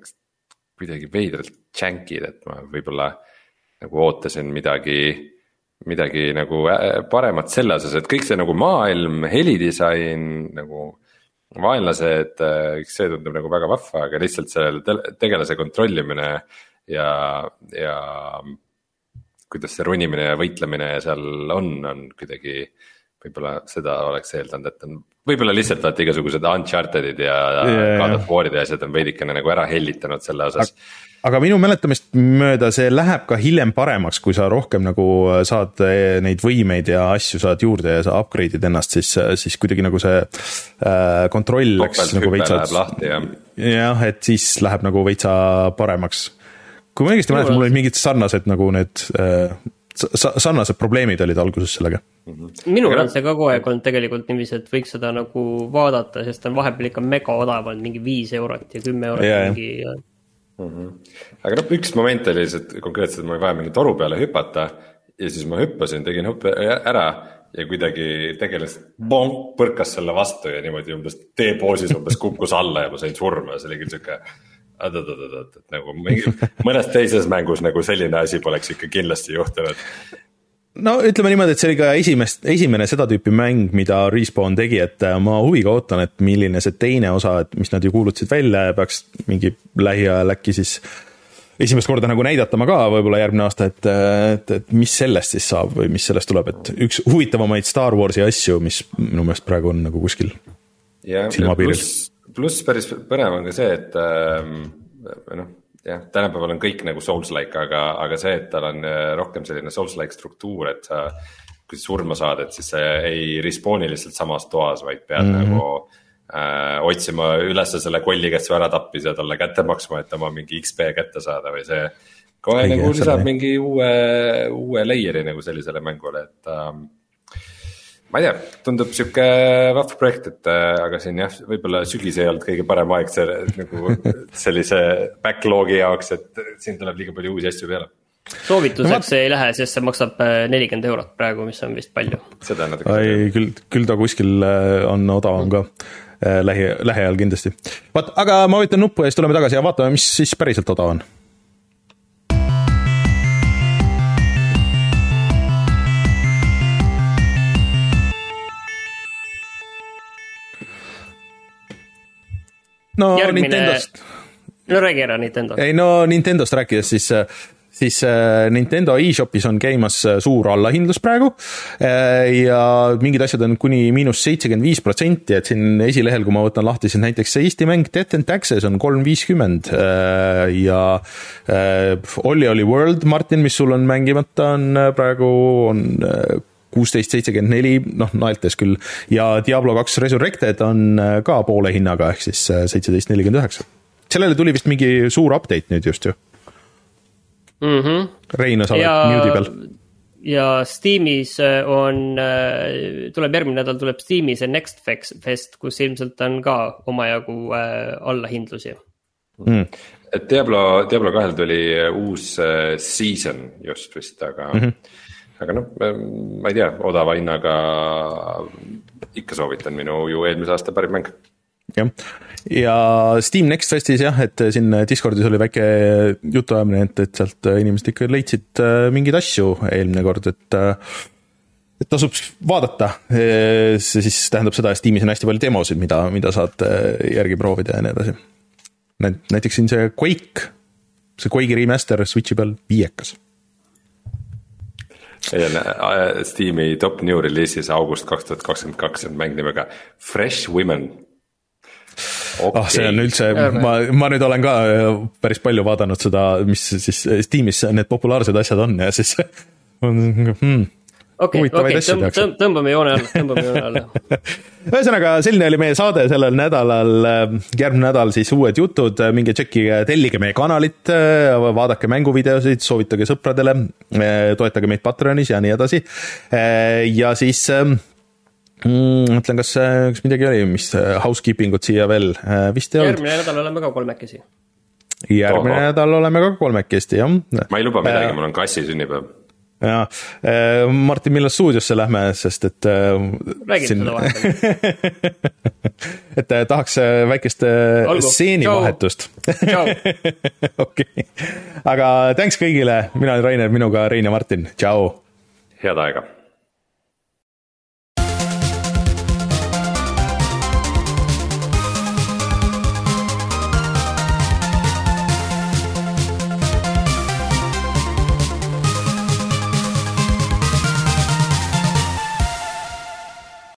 kuidagi veidralt jank'id, et ma võib-olla nagu ootasin midagi midagi nagu äh, paremat selle osas, et kõik see nagu maailm, helidisain nagu vaenlased, äh, see tundub nagu väga vahva, aga lihtsalt selle tegelase kontrollimine ja, ja. kuidas see ronimine ja võitlemine seal on, on kuidagi võib-olla seda oleks eeldanud, et on võib-olla lihtsalt vaata igasugused Uncharted'id ja yeah. God of War'id ja asjad on veidikene nagu ära hellitanud selle osas aga minu mäletamist mööda see läheb ka hiljem paremaks, kui sa rohkem nagu saad eh, neid võimeid ja asju saad juurde ja sa upgrade'id ennast, siis, siis kuidagi nagu see äh, kontroll läks nagu veitsa. jah, et siis läheb nagu veitsa paremaks. kui ma õigesti mäletan, mul olid mingid sarnased nagu need äh, sarnased probleemid olid alguses sellega. -hmm. minul on see ka kogu aeg olnud tegelikult niiviisi, et võiks seda nagu vaadata, sest ta on vahepeal ikka mega odav olnud, mingi viis eurot ja kümme eurot yeah, mingi ja mm. -hmm. aga noh, üks moment oli lihtsalt konkreetselt, mul oli vaja mingi toru peale hüpata ja siis ma hüppasin, tegin hüppe ära ja kuidagi tegelas bonk, põrkas selle vastu ja niimoodi umbes T-poosis umbes kukkus alla ja ma sain surma ja see oli küll sihuke. Oot-oot-oot, et nagu mingi mõnes teises mängus nagu selline asi poleks ikka kindlasti juhtunud no ütleme niimoodi, et see oli ka esimest, esimene seda tüüpi mäng, mida Respawn tegi, et äh, ma huviga ootan, et milline see teine osa, et mis nad ju kuulutasid välja ja peaks mingi lähiajal äkki siis esimest korda nagu näidatama ka võib-olla järgmine aasta, et, et, et mis sellest siis saab või mis sellest tuleb, et üks huvitavamaid Star Warsi asju, mis minu meelest praegu on nagu kuskil silmapiiril. Pluss päris põnev on ka see, et ähm, noh jah, tänapäeval on kõik nagu Souls-like, aga, aga see, et tal on äh, rohkem selline Souls-like struktuur, et sa. kui sa surma saad, et siis sa ei respawn'i lihtsalt samas toas, vaid pead mm -hmm. nagu äh, otsima üles selle kolli, kes su ära tappis ja talle kätte maksma, et oma mingi XP kätte saada või see. kohe Kõige nagu lisab mingi uue, uue layer'i nagu sellisele mängule, et ähm, ma ei tea, tundub sihuke vahva projekt, et äh, aga siin jah, võib-olla sügis ei olnud kõige parem aeg see nagu sellise backlog'i jaoks, et siin tuleb liiga palju uusi asju peale soovituseks no, ei lähe, sest see maksab äh, nelikümmend eurot praegu, mis on vist palju. seda natuke. ei, küll, küll ta kuskil äh, on odavam ka äh, lähi, lähiajal kindlasti. vot, aga ma vajutan nuppu ja siis tuleme tagasi ja vaatame, mis siis päriselt odav on no Järgmine... Nintendost. no räägi ära Nintendost. ei no Nintendost rääkides, siis siis äh, Nintendo e-shopis on käimas äh, suur allahindlus praegu äh, ja mingid asjad on kuni miinus seitsekümmend viis protsenti, et siin esilehel, kui ma võtan lahti, siis näiteks see Eesti mäng Death and Taxes on kolm viiskümmend ja Olli Olli World, Martin, mis sul on mängimata, on praegu, on kuusteist seitsekümmend neli, noh naeltes küll, ja Diablo kaks Resurrected on ka poole hinnaga, ehk siis seitseteist nelikümmend üheksa. sellele tuli vist mingi suur update nüüd just ju mm. -hmm. Rein, sa oled mute'i peal. ja Steamis äh, on, äh, tuleb järgmine nädal tuleb Steamis see Next Fest, kus ilmselt on ka omajagu äh, allahindlusi mm.. et Diablo, Diablo kahel tuli uus season just vist, aga mm, -hmm. Aga noh, ma ei tea, odava hinnaga ikka soovitan minu ju eelmise aasta parim mäng. Jah, ja Steam Next Festis jah, et siin Discordis oli väike jutuajamine, et, et sealt inimesed ikka leidsid äh, mingeid asju eelmine kord, et äh, et tasub vaadata, see siis tähendab seda, et Steamis on hästi palju demosid, mida, mida saad äh, järgi proovida ja nii edasi. näiteks siin see Quake, see Quake'i remaster Switch'i peal viiekas Steam'i top new release'is august kaks tuhat kakskümmend kaks on mäng nimega Fresh Women. Okay.. ah, see on üldse, ma, ma nüüd olen ka äh, päris palju vaadanud seda, mis siis Steamis need populaarsed asjad on ja siis on hmm, okei, okei, tõmbame joone alla, tõmbame joone alla ühesõnaga, selline oli meie saade sellel nädalal, järgmine nädal siis uued jutud, minge tšekkige, tellige meie kanalit, vaadake mänguvideosid, soovitage sõpradele, toetage meid Patreonis ja nii edasi. ja siis mm,. mõtlen, kas, kas midagi oli, mis housekeeping ut siia veel, vist ei olnud. järgmine nädal oleme ka kolmekesi. järgmine Oho. nädal oleme ka kolmekesti, jah. ma ei luba midagi äh,, mul on kassi sünnipäev ja äh, Martin, millal stuudiosse lähme, sest et äh,. räägime siin... seda vahepeal. Et äh, tahaks väikest stseenivahetust. okei, aga thanks kõigile, mina olen Rainer, minuga Rein ja Martin, tšau. head aega